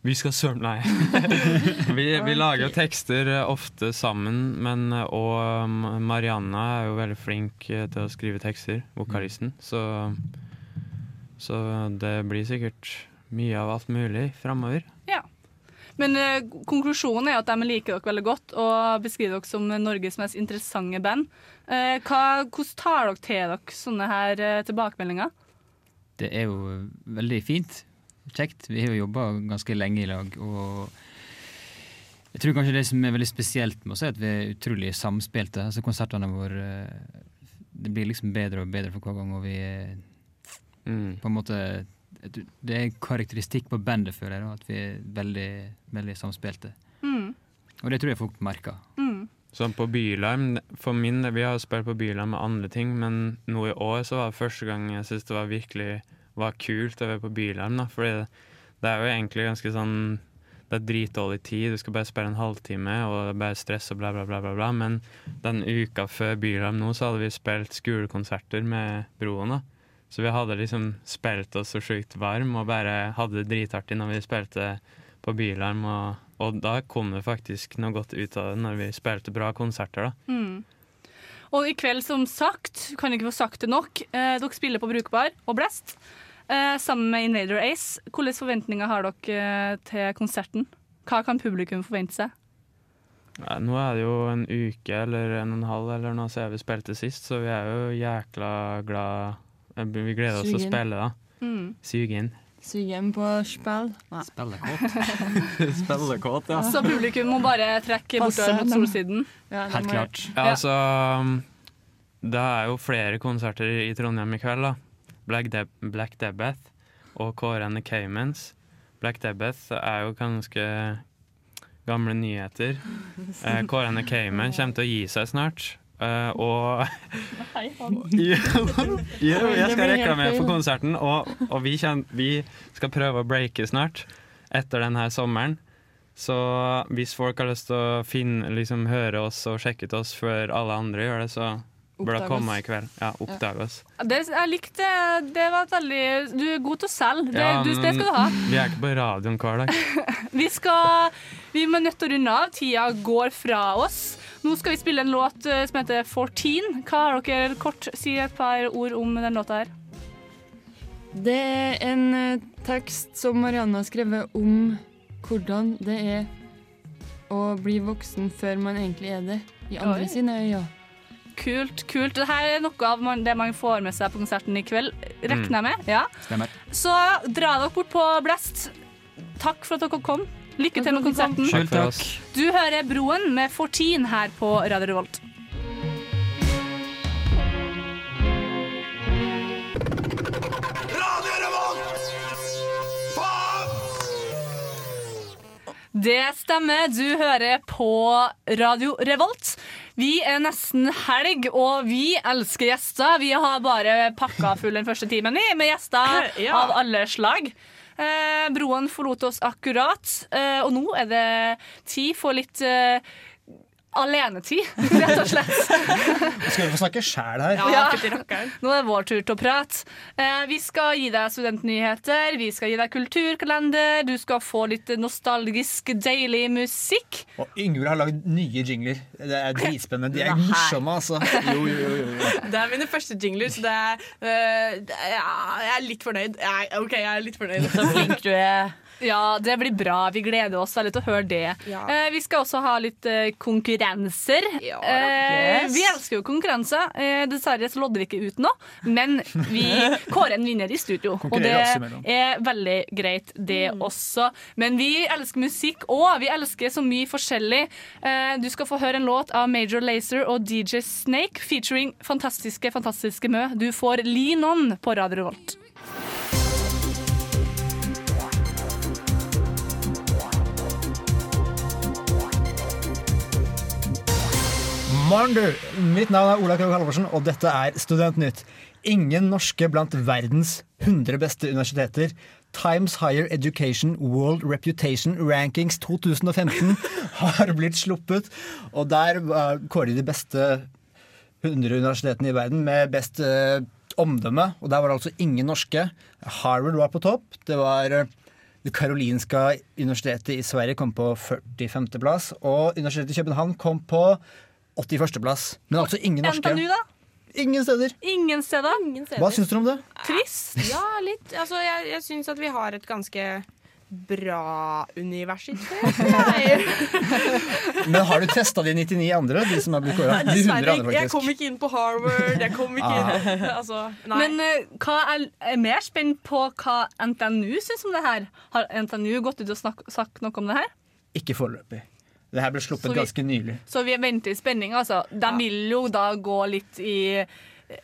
Vi skal søren Nei. vi, vi lager jo tekster eh, ofte sammen, men eh, Og Marianne Marianna er jo veldig flink eh, til å skrive tekster, vokalisten. Så, så det blir sikkert mye av alt mulig framover. Ja. Men eh, konklusjonen er at de liker dere veldig godt og beskriver dere som Norges mest interessante band. Eh, hva, hvordan tar dere til dere sånne her eh, tilbakemeldinger? det er jo veldig fint. Kjekt. Vi har jo jobba ganske lenge i lag. og jeg tror kanskje det som er veldig spesielt med oss, er at vi er utrolig samspilte. Altså Konsertene våre eh, det blir liksom bedre og bedre for hver gang. Og vi er på en måte Det er karakteristikk på bandet, føler jeg, da, at vi er veldig, veldig samspilte. Mm. Og det tror jeg folk merker. Mm. Sånn på Bylarm, for min Vi har spilt på Bylarm med andre ting, men nå i år så var det første gang jeg syns det var virkelig var kult å være på Bylarm. da, fordi det, det er jo egentlig ganske sånn det er dritdårlig tid, du skal bare spille en halvtime, og det er bare stress og bla, bla, bla. bla, bla. Men den uka før Bylarm nå, så hadde vi spilt skolekonserter med broen. da. Så vi hadde liksom spilt oss så sjukt varm og bare hadde det dritartig når vi spilte på Bylarm. Og, og da kom det faktisk noe godt ut av det når vi spilte bra konserter, da. Mm. Og i kveld, som sagt, kan ikke få sagt det nok, eh, dere spiller på Brukbar og Blest eh, sammen med Invader Ace. Hvilke forventninger har dere eh, til konserten? Hva kan publikum forvente seg? Nei, nå er det jo en uke eller en og en halv eller noe siden vi spilte sist, så vi er jo jækla glad eh, Vi gleder oss til å spille, da. Mm. Sugen. Sugen på spill. Spillekåt. Spillekåt, ja. Så publikum må bare trekke bortover mot solsiden? Ja, Helt klart. Ja, altså um, Det er jo flere konserter i Trondheim i kveld, da. Black, Deb Black Debbath og Kåre and the Caymans. Black Debbath er jo ganske gamle nyheter. Eh, Kåre and the Cayman kommer til å gi seg snart. Eh, og Jo, jeg skal reklamere for konserten, og, og vi, kjen- vi skal prøve å breake snart, etter denne sommeren. Så hvis folk har lyst til å finne, liksom, høre oss og sjekke ut oss før alle andre gjør det, så bør det komme i kveld. Ja, oppdag oss. Det, jeg likte det. Det var et veldig Du er god til å selge. Det, Ja, du, det skal du ha. Vi er ikke på radioen hver dag. Vi skal Vi er nødt til å runde av. Tida går fra oss. Nå skal vi spille en låt eh, som heter 14. Hva har dere kort si et par ord om den låta her? Det er en eh, tekst som Marianne har skrevet om hvordan det er å bli voksen før man egentlig er det, i andre Oi. sine øyne. Kult. kult. Dette er noe av man, det man får med seg på konserten i kveld, regner jeg med. Ja. Stemmer. Så dra dere bort på Blest. Takk for at dere kom. Lykke til med konserten. Takk for oss. Du hører Broen med 14 her på Radio Revolt. Det stemmer. Du hører på Radio Revolt. Vi er nesten helg, og vi elsker gjester. Vi har bare pakka full den første timen vi, med gjester Ja. av alle slag. Eh, broen forlot oss akkurat, eh, og nå er det tid for litt eh, alenetid, rett og slett. Skal vi få snakke sjæl her? Ja, Nå er det vår tur til å prate. Eh, vi skal gi deg studentnyheter, vi skal gi deg kulturkalender, du skal få litt nostalgisk, deilig musikk. Og Yngvild har lagd nye jingler. Det er dritspennende. De er morsomme, altså. Jo, jo, jo, jo. Det er mine første jingler, så det er, øh, det er Jeg er litt fornøyd. Jeg, OK, jeg er litt fornøyd. Så flink du er. Ja, det blir bra. Vi gleder oss veldig til å høre det. Ja. Eh, vi skal også ha litt eh, konkurranser. Ja, eh, yes. Vi elsker jo konkurranser. Eh, dessverre så lodder vi ikke ut nå, men vi kårer en vinner i studio. Og det er veldig greit, det også. Men vi elsker musikk òg. Vi elsker så mye forskjellig. Eh, du skal få høre en låt av Major Lazer og DJ Snake featuring fantastiske, fantastiske Mø. Du får Lean On på Radio Revolt. Morgen, du! Mitt navn er Ola Krogh Halvorsen, og dette er Studentnytt. Ingen norske blant verdens 100 beste universiteter. Times Higher Education World Reputation Rankings 2015 har blitt sluppet. Og der var- kårer de de beste 100 universitetene i verden med best eh, omdømme. Og der var det altså ingen norske. Harvard var på topp. Det var eh, det Karolinska universitetet i Sverige kom på 45. plass. Og Universitetet i København kom på 81. plass. Men altså ingen norske. NTNU, da? Ingen steder. Ingen steder. Hva syns dere om det? Trist. Ja, litt. Altså, jeg, jeg syns at vi har et ganske bra universitet. Men har du testa de 99 andre? De som er blitt kåra? De 100 Dessverre. faktisk. Jeg kom ikke inn på Harvard. Jeg kom ikke Ah. inn altså, nei. Men uh, hva er, er mer spent på hva NTNU syns om det her. Har NTNU gått ut og snak, sagt noe om det her? Ikke foreløpig. Det her ble sluppet vi- ganske nylig. Så vi venter i spenning, altså. De vil jo da gå litt i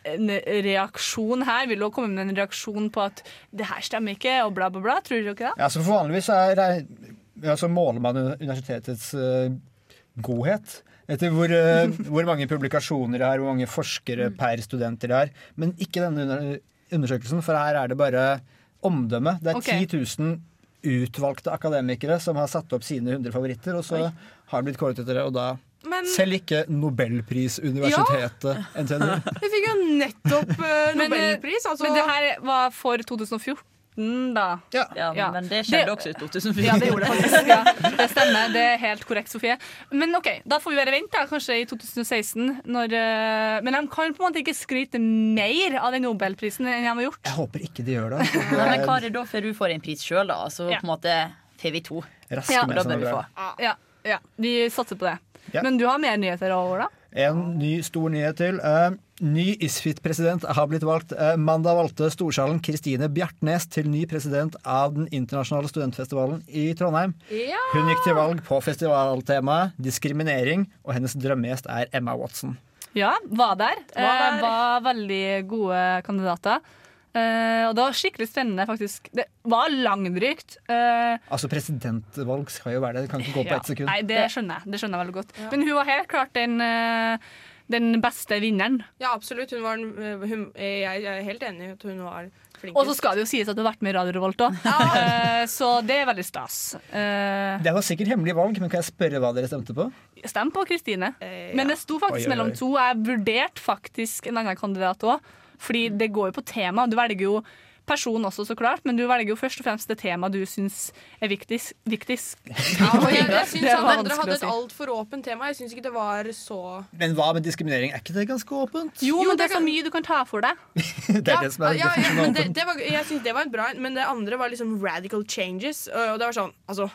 en reaksjon her. Vil jo komme med en reaksjon på at det her stemmer ikke, og bla, bla, bla. Tror du ikke det? Ja, så for Vanligvis er, ja, så måler man universitetets uh, godhet etter hvor, uh, hvor mange publikasjoner det er, hvor mange forskere per studenter det er. Men ikke denne undersøkelsen, for her er det bare omdømme. Det er okay. 10 000 utvalgte akademikere som har satt opp sine 100 favoritter, og så har det blitt kåret etter det. Og da Men- selv ikke Nobelprisuniversitetet NTNU. Vi fikk jo nettopp uh, nobelpris. Altså, Men det her var for 2014, da. Ja, men det skjedde også i 2004. Ja, det gjorde det faktisk. Ja. Det stemmer. Det er helt korrekt, Sofie. Men OK, da får vi bare vente, da, kanskje i 2016. Når, eh, men de kan på en måte ikke skryte mer av den nobelprisen enn de har gjort. Jeg håper ikke de gjør det. Nei, men det da før du får en pris sjøl, da. Så på en måte får vi to. Raske Ja, med da bør er vi få. Ja, ja, vi satser på det. Ja. Men du har mer nyheter over, da? En ny stor nyhet til. Eh, ny ISFIT-president har blitt valgt. Eh, mandag valgte Storsalen Kristine Bjartnes til ny president av den internasjonale studentfestivalen i Trondheim. Ja. Hun gikk til valg på festivaltemaet diskriminering, og hennes drømmegjest er Emma Watson. Ja, var der. Var der. Eh, var veldig gode kandidater. Eh, og det var skikkelig spennende, faktisk. Det var langdrygt. Eh, Altså Presidentvalg skal jo være det. Det kan ikke gå på ja. ett sekund. Nei, det skjønner jeg. Det skjønner jeg veldig godt. Men hun var helt klart den, eh, den beste vinneren. Ja, absolutt. Hun var, en- hun, jeg er helt enig i at hun var flink. Og så skal det jo sies at du har vært med i Radio Revolt òg, så det er veldig stas. Eh, Det var sikkert hemmelig valg, men kan jeg spørre hva dere stemte på? Stem på Kristine. Men det sto faktisk Oi, oi, oi. mellom to. Jeg vurderte faktisk en annen kandidat òg, fordi det går jo på tema. Du velger jo person også, så klart, men du velger jo først og fremst det temaet du syns er viktigst. viktigst. Ja, jeg, jeg syns Det andre hadde si. et altfor åpent tema. Jeg syns ikke det var så Men hva med diskriminering? Er ikke det ganske åpent? Jo, men det er så mye du kan ta for deg. Det er det som er ja, ja, men det, det var, Jeg syns det var bra, men det andre var liksom radical changes. Og det var sånn, altså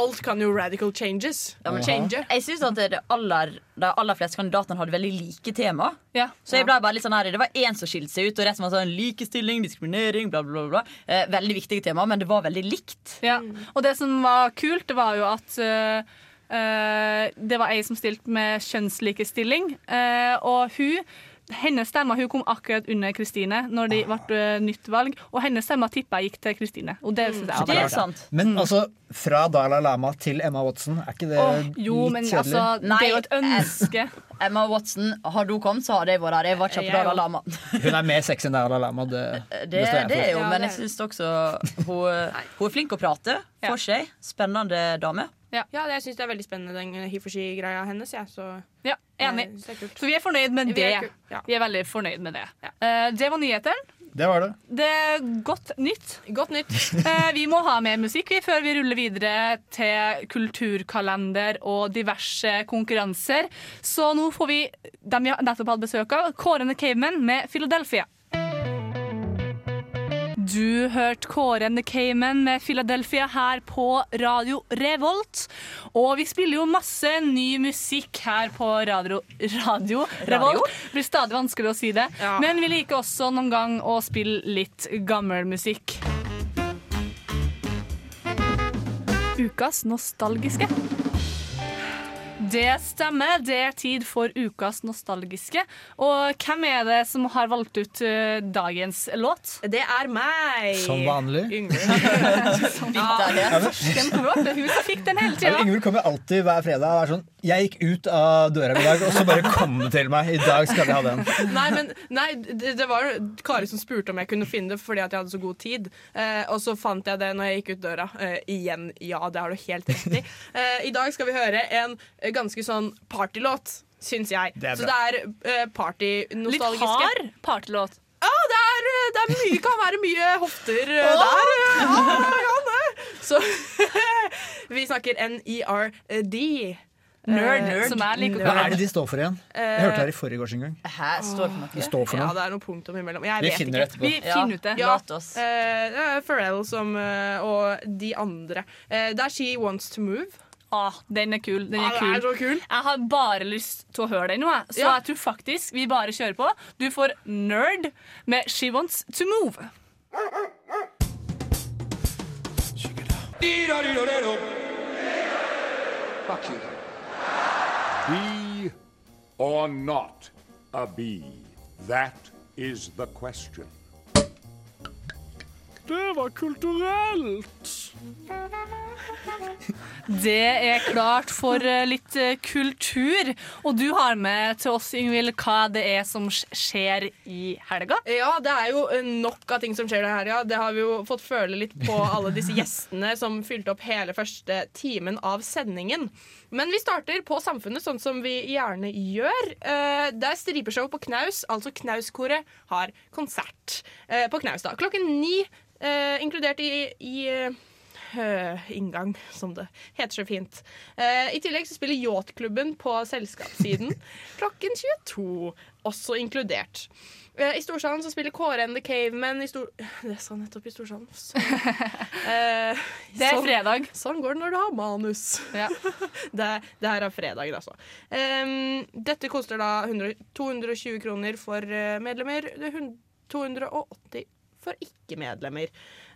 Alt kan jo radical changes. Ja, men Change. Jeg syns at det aller, de aller fleste kandidatene hadde veldig like tema. Ja. Så jeg ble bare litt sånn her Det var én som skilte seg ut, og resten var sånn likestilling, diskriminering, bla, bla, bla. Eh, veldig viktige tema, men det var veldig likt. Ja. Og det som var kult, det var jo at uh eh, det var ei som stilte med kjønnslikestilling, eh, og hun hennes stemme hun kom akkurat under Kristine når det ble eh, nytt valg, og hennes stemme tippa gikk til Kristine. Og det synes jeg det er sant. Men altså, fra Dalai Lama til Emma Watson, er ikke det oh, jo, litt men kjedelig? altså, det er jo et ønske. Emma Watson, har du kommet, så har jeg vært her. Jeg var ikke på Dalai. Lama. Hun er mer sexy enn Dalai Lama, det, Det, står jeg det er jo, men jeg syns også hun, hun er flink å prate for seg. Spennende dame. Ja, jeg syns det er veldig spennende, den he for she-greia hennes. Ja, så Ja, enig. Det er kult. Så vi er fornøyd med Vi er det. ja. Vi er veldig fornøyd med det. Uh, det var nyheten. Det var det. Det er godt nytt. Godt nytt. uh, vi må ha mer musikk vi, før vi ruller videre til kulturkalender og diverse konkurranser. Så nå får vi dem vi nettopp hatt besøk av, Kåre the Caveman med Philadelphia. Du hørte Kåre the Cayman med Philadelphia her på Radio Revolt. Og vi spiller jo masse ny musikk her på Radio, radio Revolt. Det blir stadig vanskelig å si det. Men vi liker også noen gang å spille litt gammel musikk. Ukas nostalgiske. Det stemmer. Det er tid for ukas nostalgiske. Og hvem er det som har valgt ut uh, dagens låt? Det er meg. Som vanlig. Den hun fikk den hele Ja, tida. Ingvild kommer alltid hver fredag og er sånn Jeg gikk ut av døra i dag, og så bare kom det til meg. I dag skal vi ha den. Nei, men nei, det, det var Kari som spurte om jeg kunne finne det fordi at jeg hadde så god tid. Uh, og så fant jeg det når jeg gikk ut døra. Uh, igjen, ja, det har du helt rett i. Eh, I dag skal vi høre en eh, ganske sånn partylåt, syns jeg. Det så det er uh, partynostalgiske. Litt hard partylåt. Ja, det er, eh, det er mye, kan være mye hofter eh, der. Ja, ja, det. Så vi snakker NERD. Nerd, nerd. som er like Hva er det de står for igjen? Jeg hørte det her i forrige års en gang. Hæ, står det for noe? De står for Ja, det er noe punktum imellom. Jeg Vi vet finner det etterpå. Vi finner ut det. Ja, Lat oss. eh, det er Pharrell som, uh, og de andre. Uh, det er She Wants To Move. Ah, den er kul. Den er Ah, kul. er så kul. Jeg har bare lyst til å høre den nå, jeg. så Ja. jeg tror faktisk vi bare kjører på. Du får Nerd med She Wants To Move. Fuck you. Be or not a bee? That is the question. Det var kulturelt. Det er klart for eh, litt eh, kultur. Og du har med til oss, Yngvild, hva det er som skjer i helga. Ja, det er jo eh, nok av ting som skjer i helga. ja. Det har vi jo fått føle litt på alle disse gjestene som fylte opp hele første timen av sendingen. Men vi starter på Samfunnet, sånn som vi gjerne gjør. Eh, Det er stripeshow på Knaus, altså Knauskoret har konsert eh, på Knaus da. Klokken ni, eh, inkludert i, i inngang, som det heter så fint. I tillegg så spiller Yachtklubben på selskapssiden klokken 22, også inkludert. Eh, I Storsalen så spiller Kåre and the Cavemen i Stor... Det sa nettopp i Storsalen. Så. Eh, Det er fredag. Sånn går det når du har manus. det, det her er fredag, altså. Em, dette koster da 100, 220 kroner for eh, medlemmer. Det er hun- 280 for ikke-medlemmer.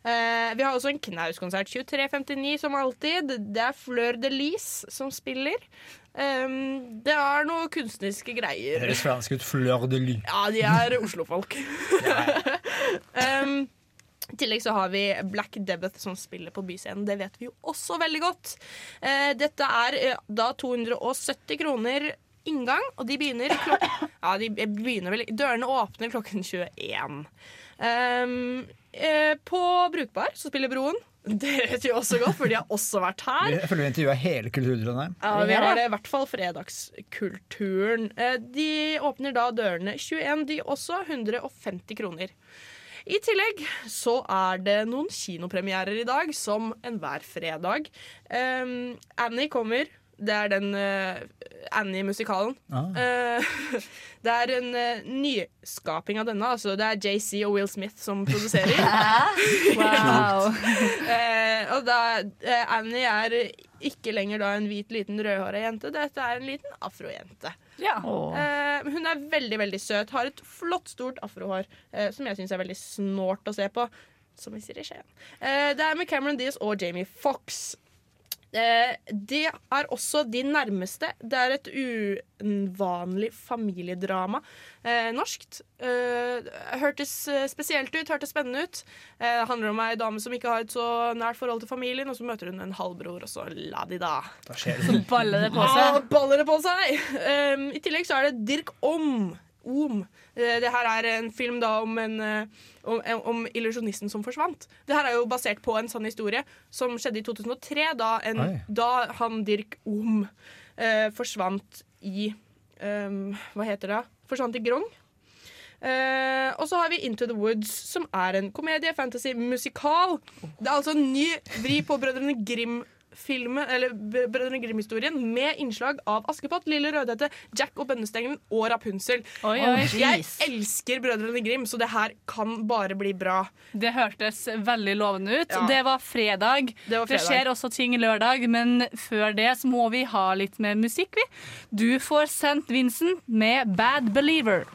Eh, vi har også en Knaus-konsert 23.59 som alltid. Det er Fleur de Lis som spiller. Um, det er noe kunstneriske greier. Høres fransk ut. Fleur de lis. Ja, de er Oslo-folk. um, I tillegg så har vi Black Debbath som spiller på Byscenen. Det vet vi jo også veldig godt. Eh, dette er eh, da 270 kroner inngang, og de begynner klokken Ja, de begynner vel Dørene åpner klokken 21. Um, eh, på Brukbar så spiller Broen. Det vet vi også godt, for de har også vært her. Jeg føler vi intervjua hele Kulturtrondheim. Ja, vi har det i hvert fall fredagskulturen. Eh, De åpner da dørene 21, de også. 150 kroner. I tillegg så er det noen kinopremierer i dag, som enhver fredag. Um, Annie kommer. Det er den uh, Annie-musikalen. Ah. Uh, det er en uh, nyskaping av denne. Altså, det er JC og Will Smith som produserer. Wow. Eh, og da, Annie er ikke lenger da en hvit, liten rødhåra jente. Dette er en liten afrojente. Eh, hun er veldig veldig søt, har et flott, stort afrohår som jeg syns er veldig snålt å se på. Som vi sier i Skien. Eh, det er med Cameron Diaz og Jamie Fox. Eh, det er også de nærmeste. Det er et uvanlig familiedrama. Eh, norskt. Eh, hørtes spesielt ut, hørtes spennende ut. Eh, det handler om ei dame som ikke har et så nært forhold til familien, og så møter hun en halvbror, og så la de da. Så baller det på Ja, seg. baller det på seg! I tillegg så er det Dirk Om. Om. Eh, Det her er en film da om, en, eh, om, om illusjonisten som forsvant. Det her er jo basert på en sann historie som skjedde i 2003, da, en, da han Dirk Om eh, forsvant i um, Hva heter det? Forsvant i Grong. Eh, og så har vi Into the Woods, som er en komedie, fantasy, musikal. Det er altså en ny vri på Brødrene Grim-filmen Eller Brødrene Grim-historien med innslag av Askepott, Lille Rødhette, Jack og bønnestengen og Rapunzel. Oi, oi. Jeg elsker Brødrene Grim, så det her kan bare bli bra. Det hørtes veldig lovende ut. Ja. Det var fredag. Det var fredag. skjer også ting lørdag, men før det så må vi ha litt mer musikk, vi. Du får sendt Vincent med Bad Believer.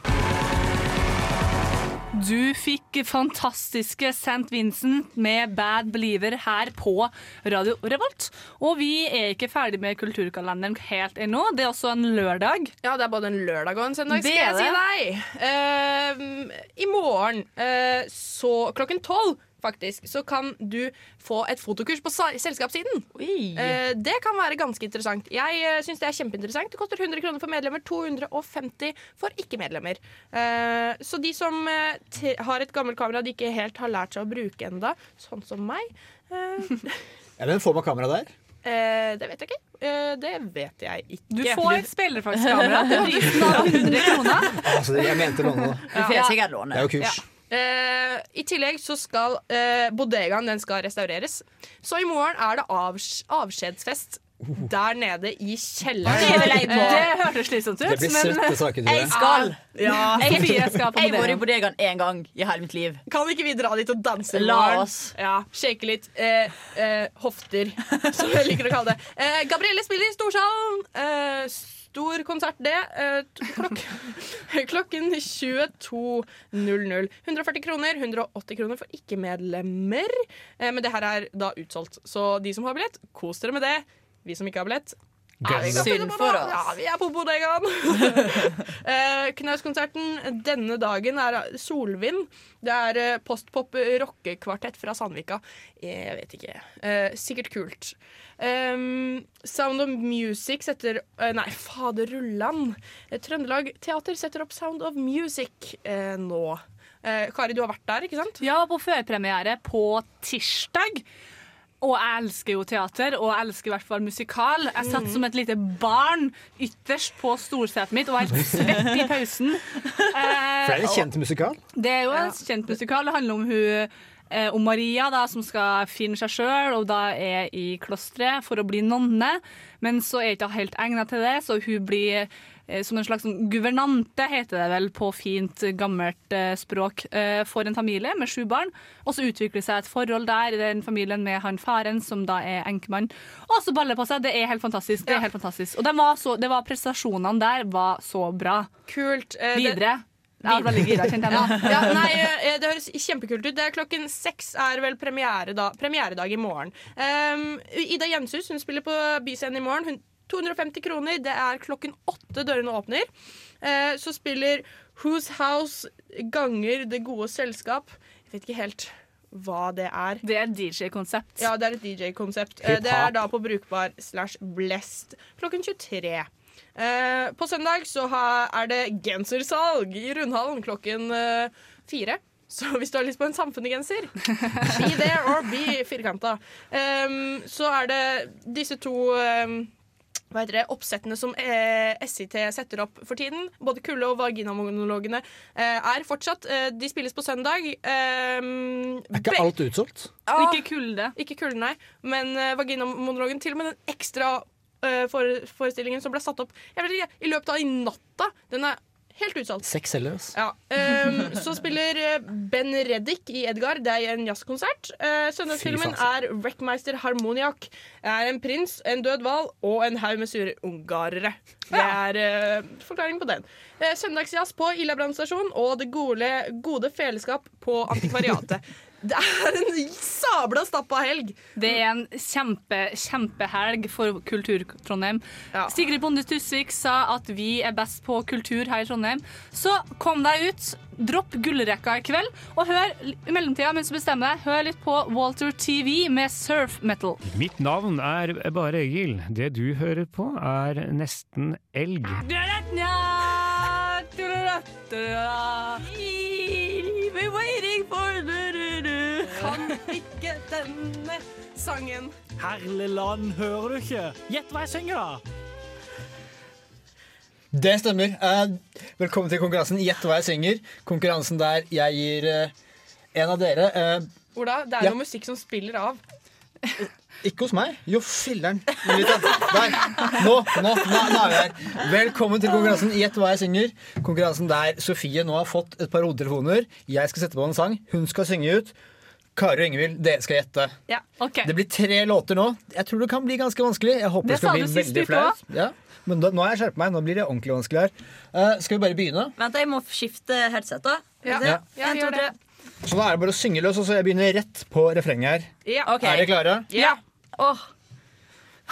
Du fikk fantastiske St. Vincent med Bad Believer her på Radio Revolt. Og vi er ikke ferdig med kulturkalenderen helt ennå. Det er også en lørdag. Ja, det er både en lørdag og en søndag, Det skal jeg si deg. Uh, I morgen, uh, så klokken tolv faktisk, så kan du få et fotokurs på selskapssiden. Eh, det kan være ganske interessant. Jeg uh, syns det er kjempeinteressant. Det koster 100 kroner for medlemmer, 250 for ikke-medlemmer. Eh, så de som eh, har et gammelt kamera de ikke helt har lært seg å bruke enda, sånn som meg Er Ja, men Får man kamera der? eh, Det vet jeg ikke. Eh, det vet jeg ikke. Du får et spillerflaks-kamera til prisen av 100 kroner. Altså, jeg mente låne, da. Låne. Det er jo kurs. Ja. Eh, I tillegg så skal eh, bodegaen den skal restaureres. Så i morgen er det avs avskjedsfest der nede i kjelleren. Det på. Det hørtes slitsomt ut. Det blir men- jeg skal! Ja. jeg. Jeg skal! på Jeg var i bodegaen én gang i hele mitt liv. Kan ikke vi dra dit og danse i La morgen? oss. Ja, Shake litt. Eh, eh, hofter, som jeg liker å kalle det. Eh, Gabrielle spiller i Storsalen. Eh, stor konsert, det. Eh, klok klokken 22.00. 140 kroner, 180 kroner for ikke-medlemmer. Eh, men det her er da utsolgt, så de som har billett, kos dere med det. Vi som ikke har billett, Ja, Synd for oss. Ja, vi er på bodegaen. Eh, Knauskonserten denne dagen er solvind. Det er eh, postpop rockekvartett fra Sandvika. Jeg vet ikke. Eh, sikkert kult. Um, Sound of Music setter eh, Nei, fader rullan. Eh, Trøndelag Teater setter opp Sound of Music eh, nå. Eh, Kari, du har vært der, ikke sant? Ja, på førpremiere på tirsdag. Og jeg elsker jo teater, og jeg elsker i hvert fall musikal. Jeg satt som et lite barn ytterst på storsetet mitt og var helt svett i pausen. For det er en kjent musikal. Det er jo en kjent musikal. Det handler om hun eh, om Maria da, som skal finne seg sjøl, og da er i klosteret for å bli nonne. Men så er ikke helt egna til det, så hun blir eh, som en slags guvernante, heter det vel på fint, gammelt eh, språk, eh, for en familie med sju barn. Og så utvikler det seg et forhold der i den familien med han faren, som da er enkemann. Og så baller det på seg. Det er helt fantastisk. Det er helt fantastisk. Og de var så, det var prestasjonene der var så bra. Kult. Eh, det- Videre. Var veldig gira, ja, nei, eh, Det høres kjempekult ut. Det Klokken seks er vel premiere da, premieredag i morgen. Um, Ida Jenshus hun spiller på Byscenen i morgen. Hun, 250 kroner. Det er klokken åtte dørene åpner. Eh, så spiller Whose House ganger Det gode selskap. Jeg vet ikke helt hva det er. Det er DJ-konsept. Ja, det er et DJ-konsept. Eh, det er da på Brukbar slash Blest klokken 23. Eh, på søndag så ha, er det gensersalg i Rundhallen klokken eh, fire. Så hvis du har lyst på en samfunnsgenser, be there or be firkanta. Um, så er det disse to um, hva heter det, oppsettene som eh, SIT setter opp for tiden. Både kulde- og vaginamonologene eh, er fortsatt. Eh, de spilles på søndag. Um, Er ikke alt utsolgt? Ah, Ikke kulde. Ikke kulde, nei. Men eh, vaginamonologen, til og med den ekstra eh, forestillingen som ble satt opp jeg vet ikke, i løpet av i natta, den er helt utsolgt. Seks altså. Ja. Um, så spiller eh, Ben Reddik i Edgar. Det er en jazzkonsert. Uh, søndagsfilmen er Wreckmeister Harmoniak. Det er en prins, en død hval og en haug med sure ungarere. Det er uh, forklaringen på den. Uh, søndagsjazz på Ila brannstasjon og det gode, gode feleskap på Antikvariatet. Det er en sabla stappa helg. Det er en kjempe, kjempehelg for Kultur-Trondheim. Sigrid Bonde Tusvik sa at vi er best på kultur her i Trondheim. Så kom deg ut, dropp gullrekka i kveld, og hør i mellomtida mens du bestemmer deg, hør litt på Walter TV med surf metal. Mitt navn er bare Egil. Det du hører på, er nesten elg. Ikke denne sangen. Herlig land, hører du ikke? Gjett hva jeg synger, da! Det stemmer. Eh, velkommen til konkurransen Gjett hva jeg synger. Konkurransen der jeg gir eh, en av dere eh, Ola, det er Ja. noe musikk som spiller av. Ikke hos meg. Jo, filler'n. Der. Nå, nå, nå, nå er vi her. Velkommen til konkurransen Gjett hva jeg synger. Konkurransen der Sofie nå har fått et par hodetelefoner. Jeg skal sette på en sang. Hun skal synge ut. Kari og Ingvild, dere skal gjette. Ja, Det blir tre låter nå. Jeg tror det kan bli ganske vanskelig. Jeg håper Det det, skal bli veldig flaut. Ja. Men da, nå har jeg skjerpet meg. Nå blir det ordentlig vanskelig her. Uh, skal vi bare begynne? Vent, jeg må skifte headset, da. Ja. Ja. En, to, tre. Så da er det bare å synge løs, og så jeg begynner rett på refrenget her. Ja. Ok. Er dere klare? Ja. Oh.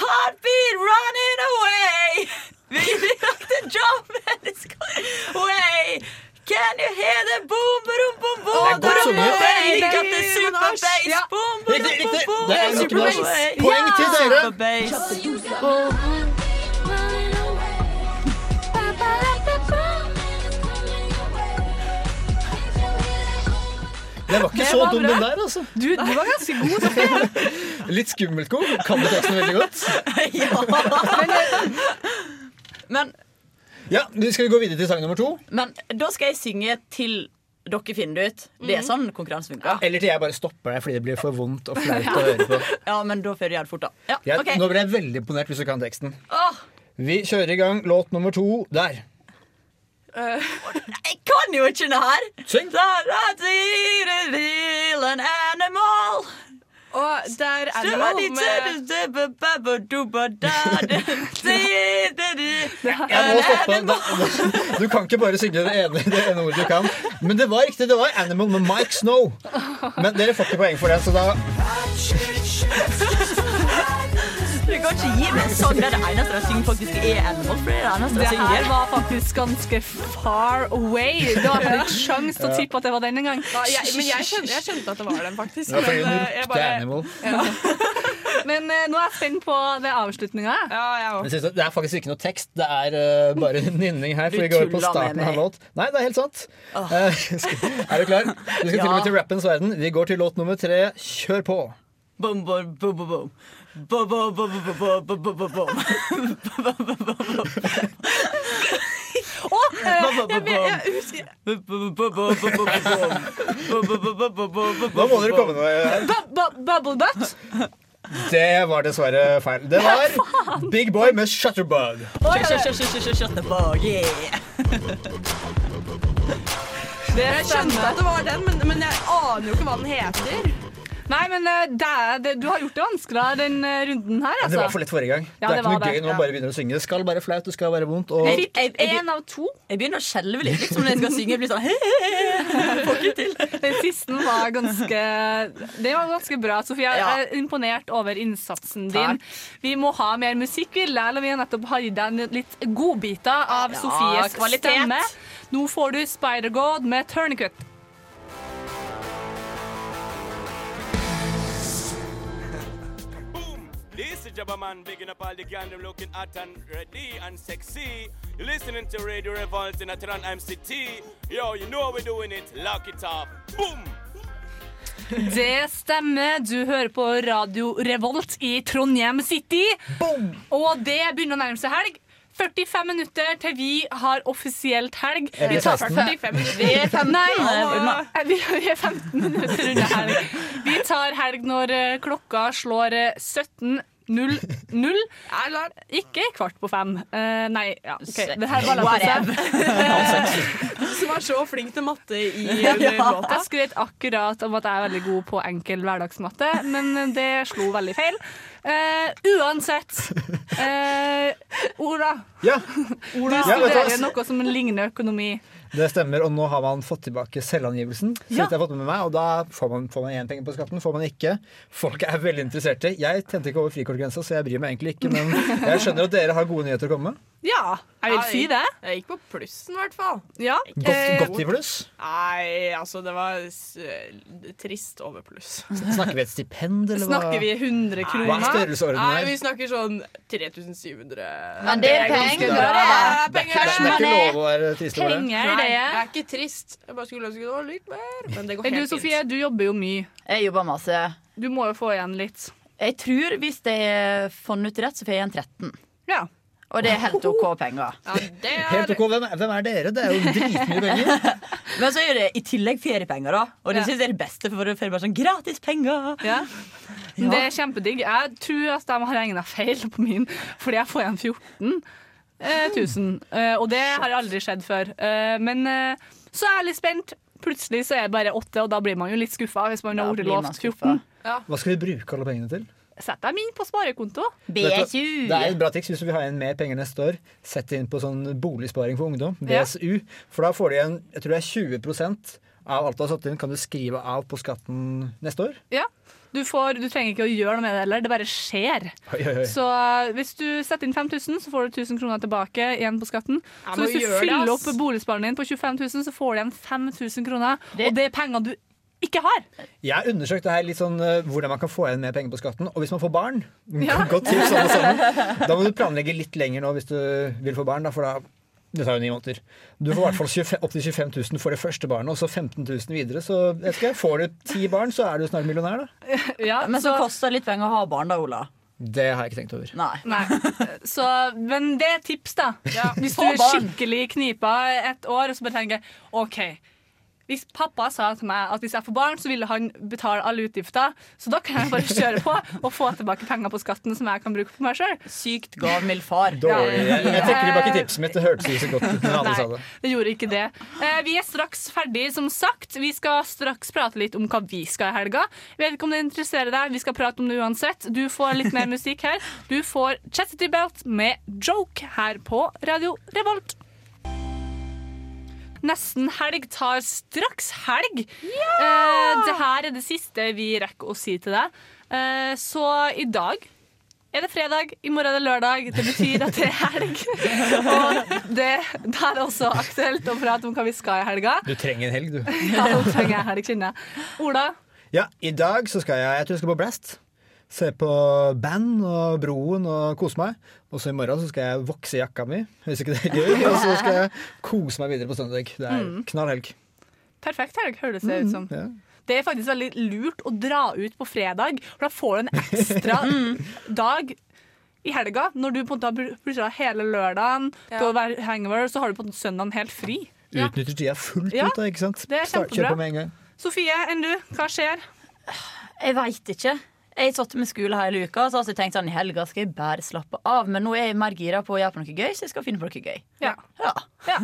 Heartbeat running away. We like the job and it's going away. Can you hear the boom, boom, boom, boom? Det er godt sunget. They got the super bass. Ja. Boom, boom, boom, boom, Det er Poeng til dere. Super. Det var ikke Det så dum, den der, altså. Du, du var ganske god. Sofie. Litt skummelt god. Kan du teksten veldig godt? Men, Ja, Skal vi gå videre til sang nummer to? men da skal jeg synge til dere finner det ut. Det er sånn konkurranse funker. Eller til jeg bare stopper deg fordi det blir for vondt og flaut å høre på. Ja, men da får du gjøre det fort, da. Ja, Jeg, ok. Nå ble jeg veldig imponert hvis du kan teksten. Åh, Vi kjører i gang låt nummer to der. jeg kan jo ikke det her! Syng! An animal. Og der er Animal med Jeg må stoppe. Da- Du kan ikke bare synge det ene, det ene ordet du kan. Men det var riktig. Det var Animal med Mike Snow. Men dere får ikke poeng for det, så da Kan ikke gi meg en sang der det eneste jeg synger, faktisk er Animal. Free. det er det eneste de Det her synger. var faktisk ganske far away. Du har ikke sjans til å tippe at det var den engang. Ja, jeg, men jeg skjønte, jeg skjønte at det var den, faktisk. Ja, men, eh, jeg bare- ja. Men eh, nå er jeg spent på det avslutninga. Ja, Det er faktisk ikke noe tekst, det er uh, bare nynning her. For vi går på starten av en låt. Nei, det er helt sant. Eh, skal- er du klar? Du skal til og med til rappens verden. Vi går til låt nummer tre. Kjør på. Boom, boom, boom, boom, boom. Boom, boom, boom, boom, boom, boom, boom, boom. Nå må dere komme noe. Bubble butt? Det var dessverre feil. Det var Big Boy med Shutterbug. Shutterbug, yeah. Jeg skjønte at det var den, men jeg aner jo ikke hva den heter. Nei, men eh, det er, det, du har gjort det vanskeligere den eh, runden her, Ja, altså. Det var for lett forrige gang. Ja, det er det ikke noe gøy når man bare begynner å synge. Det skal være flaut, det skal være vondt. Og Jeg fikk en av to. Jeg begynner å skjelve litt, liksom når jeg skal synge. Jeg blir sånn Får ikke til. Den siste var ganske Det var ganske bra, Sofia. Jeg er imponert over innsatsen din. Vi må ha mer musikk, Ville. Eller vi har nettopp hatt deg litt godbiter av Ja, Sofies kvalitet. stemme. Nå får du Spider-God med Tourniquet. This is Jabba Man, bigging up all the gang, them looking hot and ready and sexy. You're listening to Radio Revolt in Atran MCT. Yo, you know how we're doing it. Lock it up. Boom! Det stemmer. Du hører på Radio Revolt i Trondheim City. Boom. Og det begynner å nærme seg helg. 45 minutter til vi har offisielt helg. Er vi Vi tar 45 minutter. Vi er 15, Nei, vi er 15 minutter unna helg. Vi tar helg når eh, klokka slår eh, 17.00. Ikke kvart på fem. Uh, nei, ja, OK. Det her var langt som er så flink til matte i låta. Jeg skrøt akkurat om at jeg er veldig god på enkel hverdagsmatte, men det slo veldig feil. Uh, uansett Uh, Ola. Ja. Du du studerer noe som ligner økonomi. Det stemmer, og nå har man fått tilbake selvangivelsen. Så Ja. jeg har fått med meg, og Da får man, får man én penger på skatten, får man ikke. Folk er veldig interesserte. Jeg tente ikke over frikortgrensa, så jeg bryr meg egentlig ikke. Men jeg skjønner at dere har gode nyheter å komme med. Ja, jeg vil si det. Jeg gikk på plussen, i hvert fall. Ja. Godt, Eh, godt i pluss. Nei, altså, det var s trist over pluss. Snakker vi et stipend, eller hva? Snakker vi 100 kroner? Hva er størrelsesordenen Nei, vi snakker sånn 3700 Men det er penger, det. Det er Det er penger. ikke- det er ikke lov å være trist over det. Penger, det. jeg er ikke trist. Jeg bare skulle ønske det var litt mer. Men det går helt du, Sofie, du jobber jo mye. Jeg jobber masse. Du må jo få igjen litt. Jeg tror hvis jeg har funnet ut rett, så får jeg igjen 13. Ja. Og det er helt OK penger. Helt ok, hvem, er- hvem er dere? Det er jo dritmye penger. Men så er det i tillegg feriepenger, da. Og det Ja. synes jeg er det beste, for å er bare sånn gratis penger. Ja. Det er kjempedigg. Jeg tror at de har regna feil på min, fordi jeg får igjen 14 eh, 000. Eh, og det har aldri skjedd før. Eh, men eh, så er jeg litt spent. Plutselig så er det bare åtte, og da blir man jo litt skuffa hvis man har lovt 14. Hva skal vi bruke alle pengene til? Sett dem inn på sparekonto. BSU. Det er et bra tips hvis du vil ha igjen mer penger neste år. Sett det inn på sånn boligsparing for ungdom, Ja. For da får du igjen jeg tror det er 20% av alt du har satt inn, kan du skrive av på skatten neste år. Ja. Du, får, du trenger ikke å gjøre noe med det heller, det bare skjer. Oi, oi, oi. Så eh, hvis du setter inn 5000, så får du 1000 kroner tilbake igjen på skatten. Ja, så hvis du fyller det, opp boligsparen din på 25 000, så får du igjen 5000 kroner. Det- Og det er penger du ikke har. Jeg har undersøkt det her litt sånn eh, hvordan man kan få igjen mer penger på skatten. Og hvis man får barn Ja. Godt tips alle sammen. Da må du planlegge litt lenger nå hvis du vil få barn. Da, for da det tar jo ni måneder. Du får i hvert fall 25, opp til 25 000 for det første barnet, og så 15 000 videre. Så vet ikke, får du ti barn, så er du snart millionær, da. Ja, Men så koster det litt penger å ha barn, da, Ola. Det har jeg ikke tenkt over. Nei. Nei. Så, men det er et tips, da. Hvis du er skikkelig knipa et år, og så bare tenker OK. Hvis pappa sa til meg at hvis jeg får barn, så ville han betale alle utgifter, så da kan jeg bare kjøre på og få tilbake penger på skatten som jeg kan bruke på meg sjøl. Sykt gavmild far. Dårlig. Jeg, jeg trekker tilbake tipset mitt. Det hørtes ikke så godt ut når alle sa det. det gjorde ikke det. Eh, vi er straks ferdig, som sagt. Vi skal straks prate litt om hva vi skal i helga. Jeg vet ikke om det interesserer deg. Vi skal prate om det uansett. Du får litt mer musikk her. Du får Chastity Belt med Joke her på Radio Revolt. Nesten helg tar straks helg. Eh, det her er det siste vi rekker å si til deg. Eh, så i dag er det fredag, i morgen er det lørdag. Det betyr at det er helg. Og det, det er også aktuelt å prate om hva vi skal i helga. Du trenger en helg, du. Ja, nå trenger jeg helg, kjenner jeg. Ola, Ja, i dag så skal jeg Jeg tror jeg skal på Blast. Se på band og Broen og kose meg. Og så i morgen så skal jeg vokse jakka mi, hvis ikke det er gøy. Og så skal jeg kose meg videre på søndag. Det er knallhelg. perfekt helg, høres det ut som. Ja. Det er faktisk veldig lurt å dra ut på fredag, for da får du en ekstra dag i helga. Når du på en måte har plutselig har hele lørdagen til å være hangover, så har du på en søndagen helt fri. Utnytter tida fullt Ja, ut, da, ikke sant? det er kjempebra. På. Sofie, enn du? Hva skjer? Jeg veit ikke. Jeg satt med skole hele uka, så jeg tenkte sånn, i helga skal jeg bare slappe av. Men nå er jeg mer gira på å gjøre på noe gøy, så jeg skal finne på noe gøy. Ja. Ja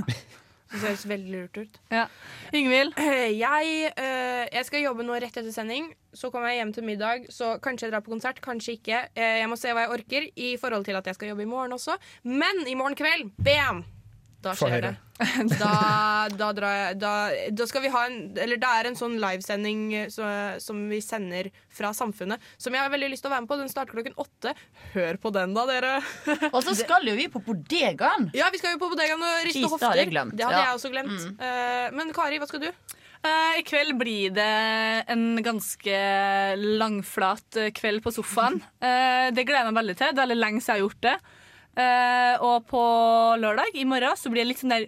Det høres veldig lurt ut. Ja. Ingvild? Jeg, eh, jeg skal jobbe nå rett etter sending. Så kommer jeg hjem til middag. Så kanskje jeg drar på konsert, kanskje ikke. Eh, jeg må se hva jeg orker i forhold til at jeg skal jobbe i morgen også. Men i morgen kveld, bam! Da skjer høre. det. Da, da drar jeg da, da skal vi ha en Eller det er en sånn livesending eh, så, som vi sender fra Samfunnet, som jeg har veldig lyst til å være med på. Den starter klokken åtte. Hør på den, da, dere. Og så skal jo vi på bodegaen. Ja, vi skal jo på bodegaen og riste det hofter. hadde Det hadde ja. jeg også glemt. Eh, men Kari, hva skal du? Eh, I kveld blir det en ganske langflat kveld på sofaen. Eh, det gleder jeg meg veldig til. Det er veldig lenge siden jeg har gjort det. Eh, og på lørdag, i morgen, så blir det litt sånn der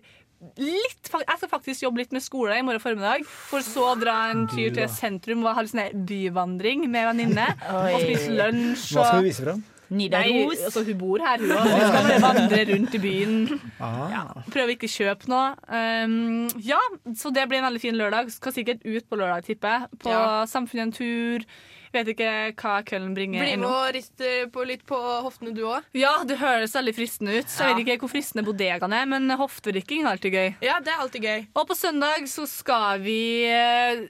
Litt, jeg skal faktisk jobbe litt med skole i morgen formiddag. For så å dra en tur til sentrum og ha litt sånn byvandring med venninne. Og spise lunsj. Hva skal og- du vise fram? Nidaros. altså, hun bor her, hun òg. Hun skal bare vandre rundt i byen. Ja, Prøve ikke å kjøpe noe. Um, ja, så det blir en veldig fin lørdag. Skal sikkert ut på lørdag, tipper jeg. På Ja. Samfunnet en tur. Vet ikke hva kvelden bringer Bli med ennå. og riste på litt på hoftene, du òg. Ja, det høres veldig fristende ut. Så jeg Ja. vet ikke hvor fristende bodegaen er, men hofterikking er alltid gøy. Ja, det er alltid gøy. Og på søndag så skal vi eh,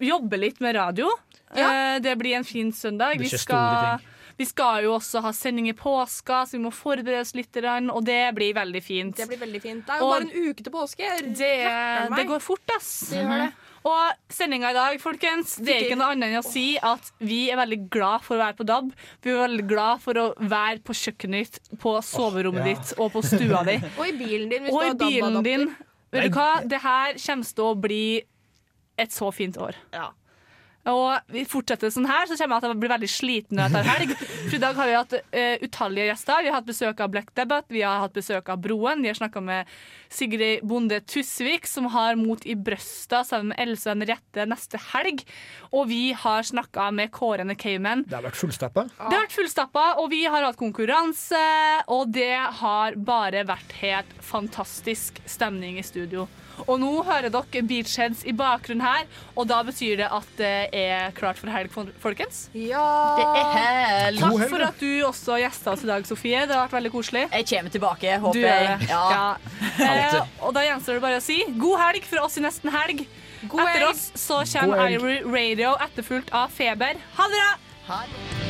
jobbe litt med radio. Eh, det blir en fin søndag. Det Vi skjer store skal, ting. vi skal jo også ha sending i påska, så vi må forberede oss litt, og det blir veldig fint. Det blir veldig fint. Det er jo Og bare en uke til påske. Det, meg. det går fort, ass. Det gjør det. Og sendinga i dag, folkens, det er ikke noe annet enn å si at vi er veldig glad for å være på DAB. Vi er veldig glad for å være på kjøkkenet ditt, på soverommet ja. ditt og på stua di. Og i bilen din, hvis Og du i har bilen DAB-adapter. din. Vet du hva? Det her kommer til å bli et så fint år. Ja. Og vi fortsetter sånn her, så kommer jeg til å bli veldig sliten når jeg tar helg. For i dag har vi hatt uh, utallige gjester. Vi har hatt besøk av Black Debate, vi har hatt besøk av Broen. Vi har snakka med Sigrid Bonde Tusvik, som har Mot i brøsta sammen med Else og Henriette neste helg. Og vi har snakka med Kårene the Det har vært fullstappa. Det har vært fullstappa, og vi har hatt konkurranse, og det har bare vært helt fantastisk stemning i studio. Og nå hører dere Beachheads i bakgrunnen her, og da betyr det at det er klart for helg, folkens. Ja. Det er helg. Takk for at du også gjesta oss i dag, Sofie. Det har vært veldig koselig. Jeg kommer tilbake, Du håper gjør jeg. Ja. Ja. Eh, og da gjenstår det bare å si god helg for oss i nesten helg. God Etter helg. oss så kommer. Ivory Radio etterfulgt av Feber. Ha det bra! Ha det.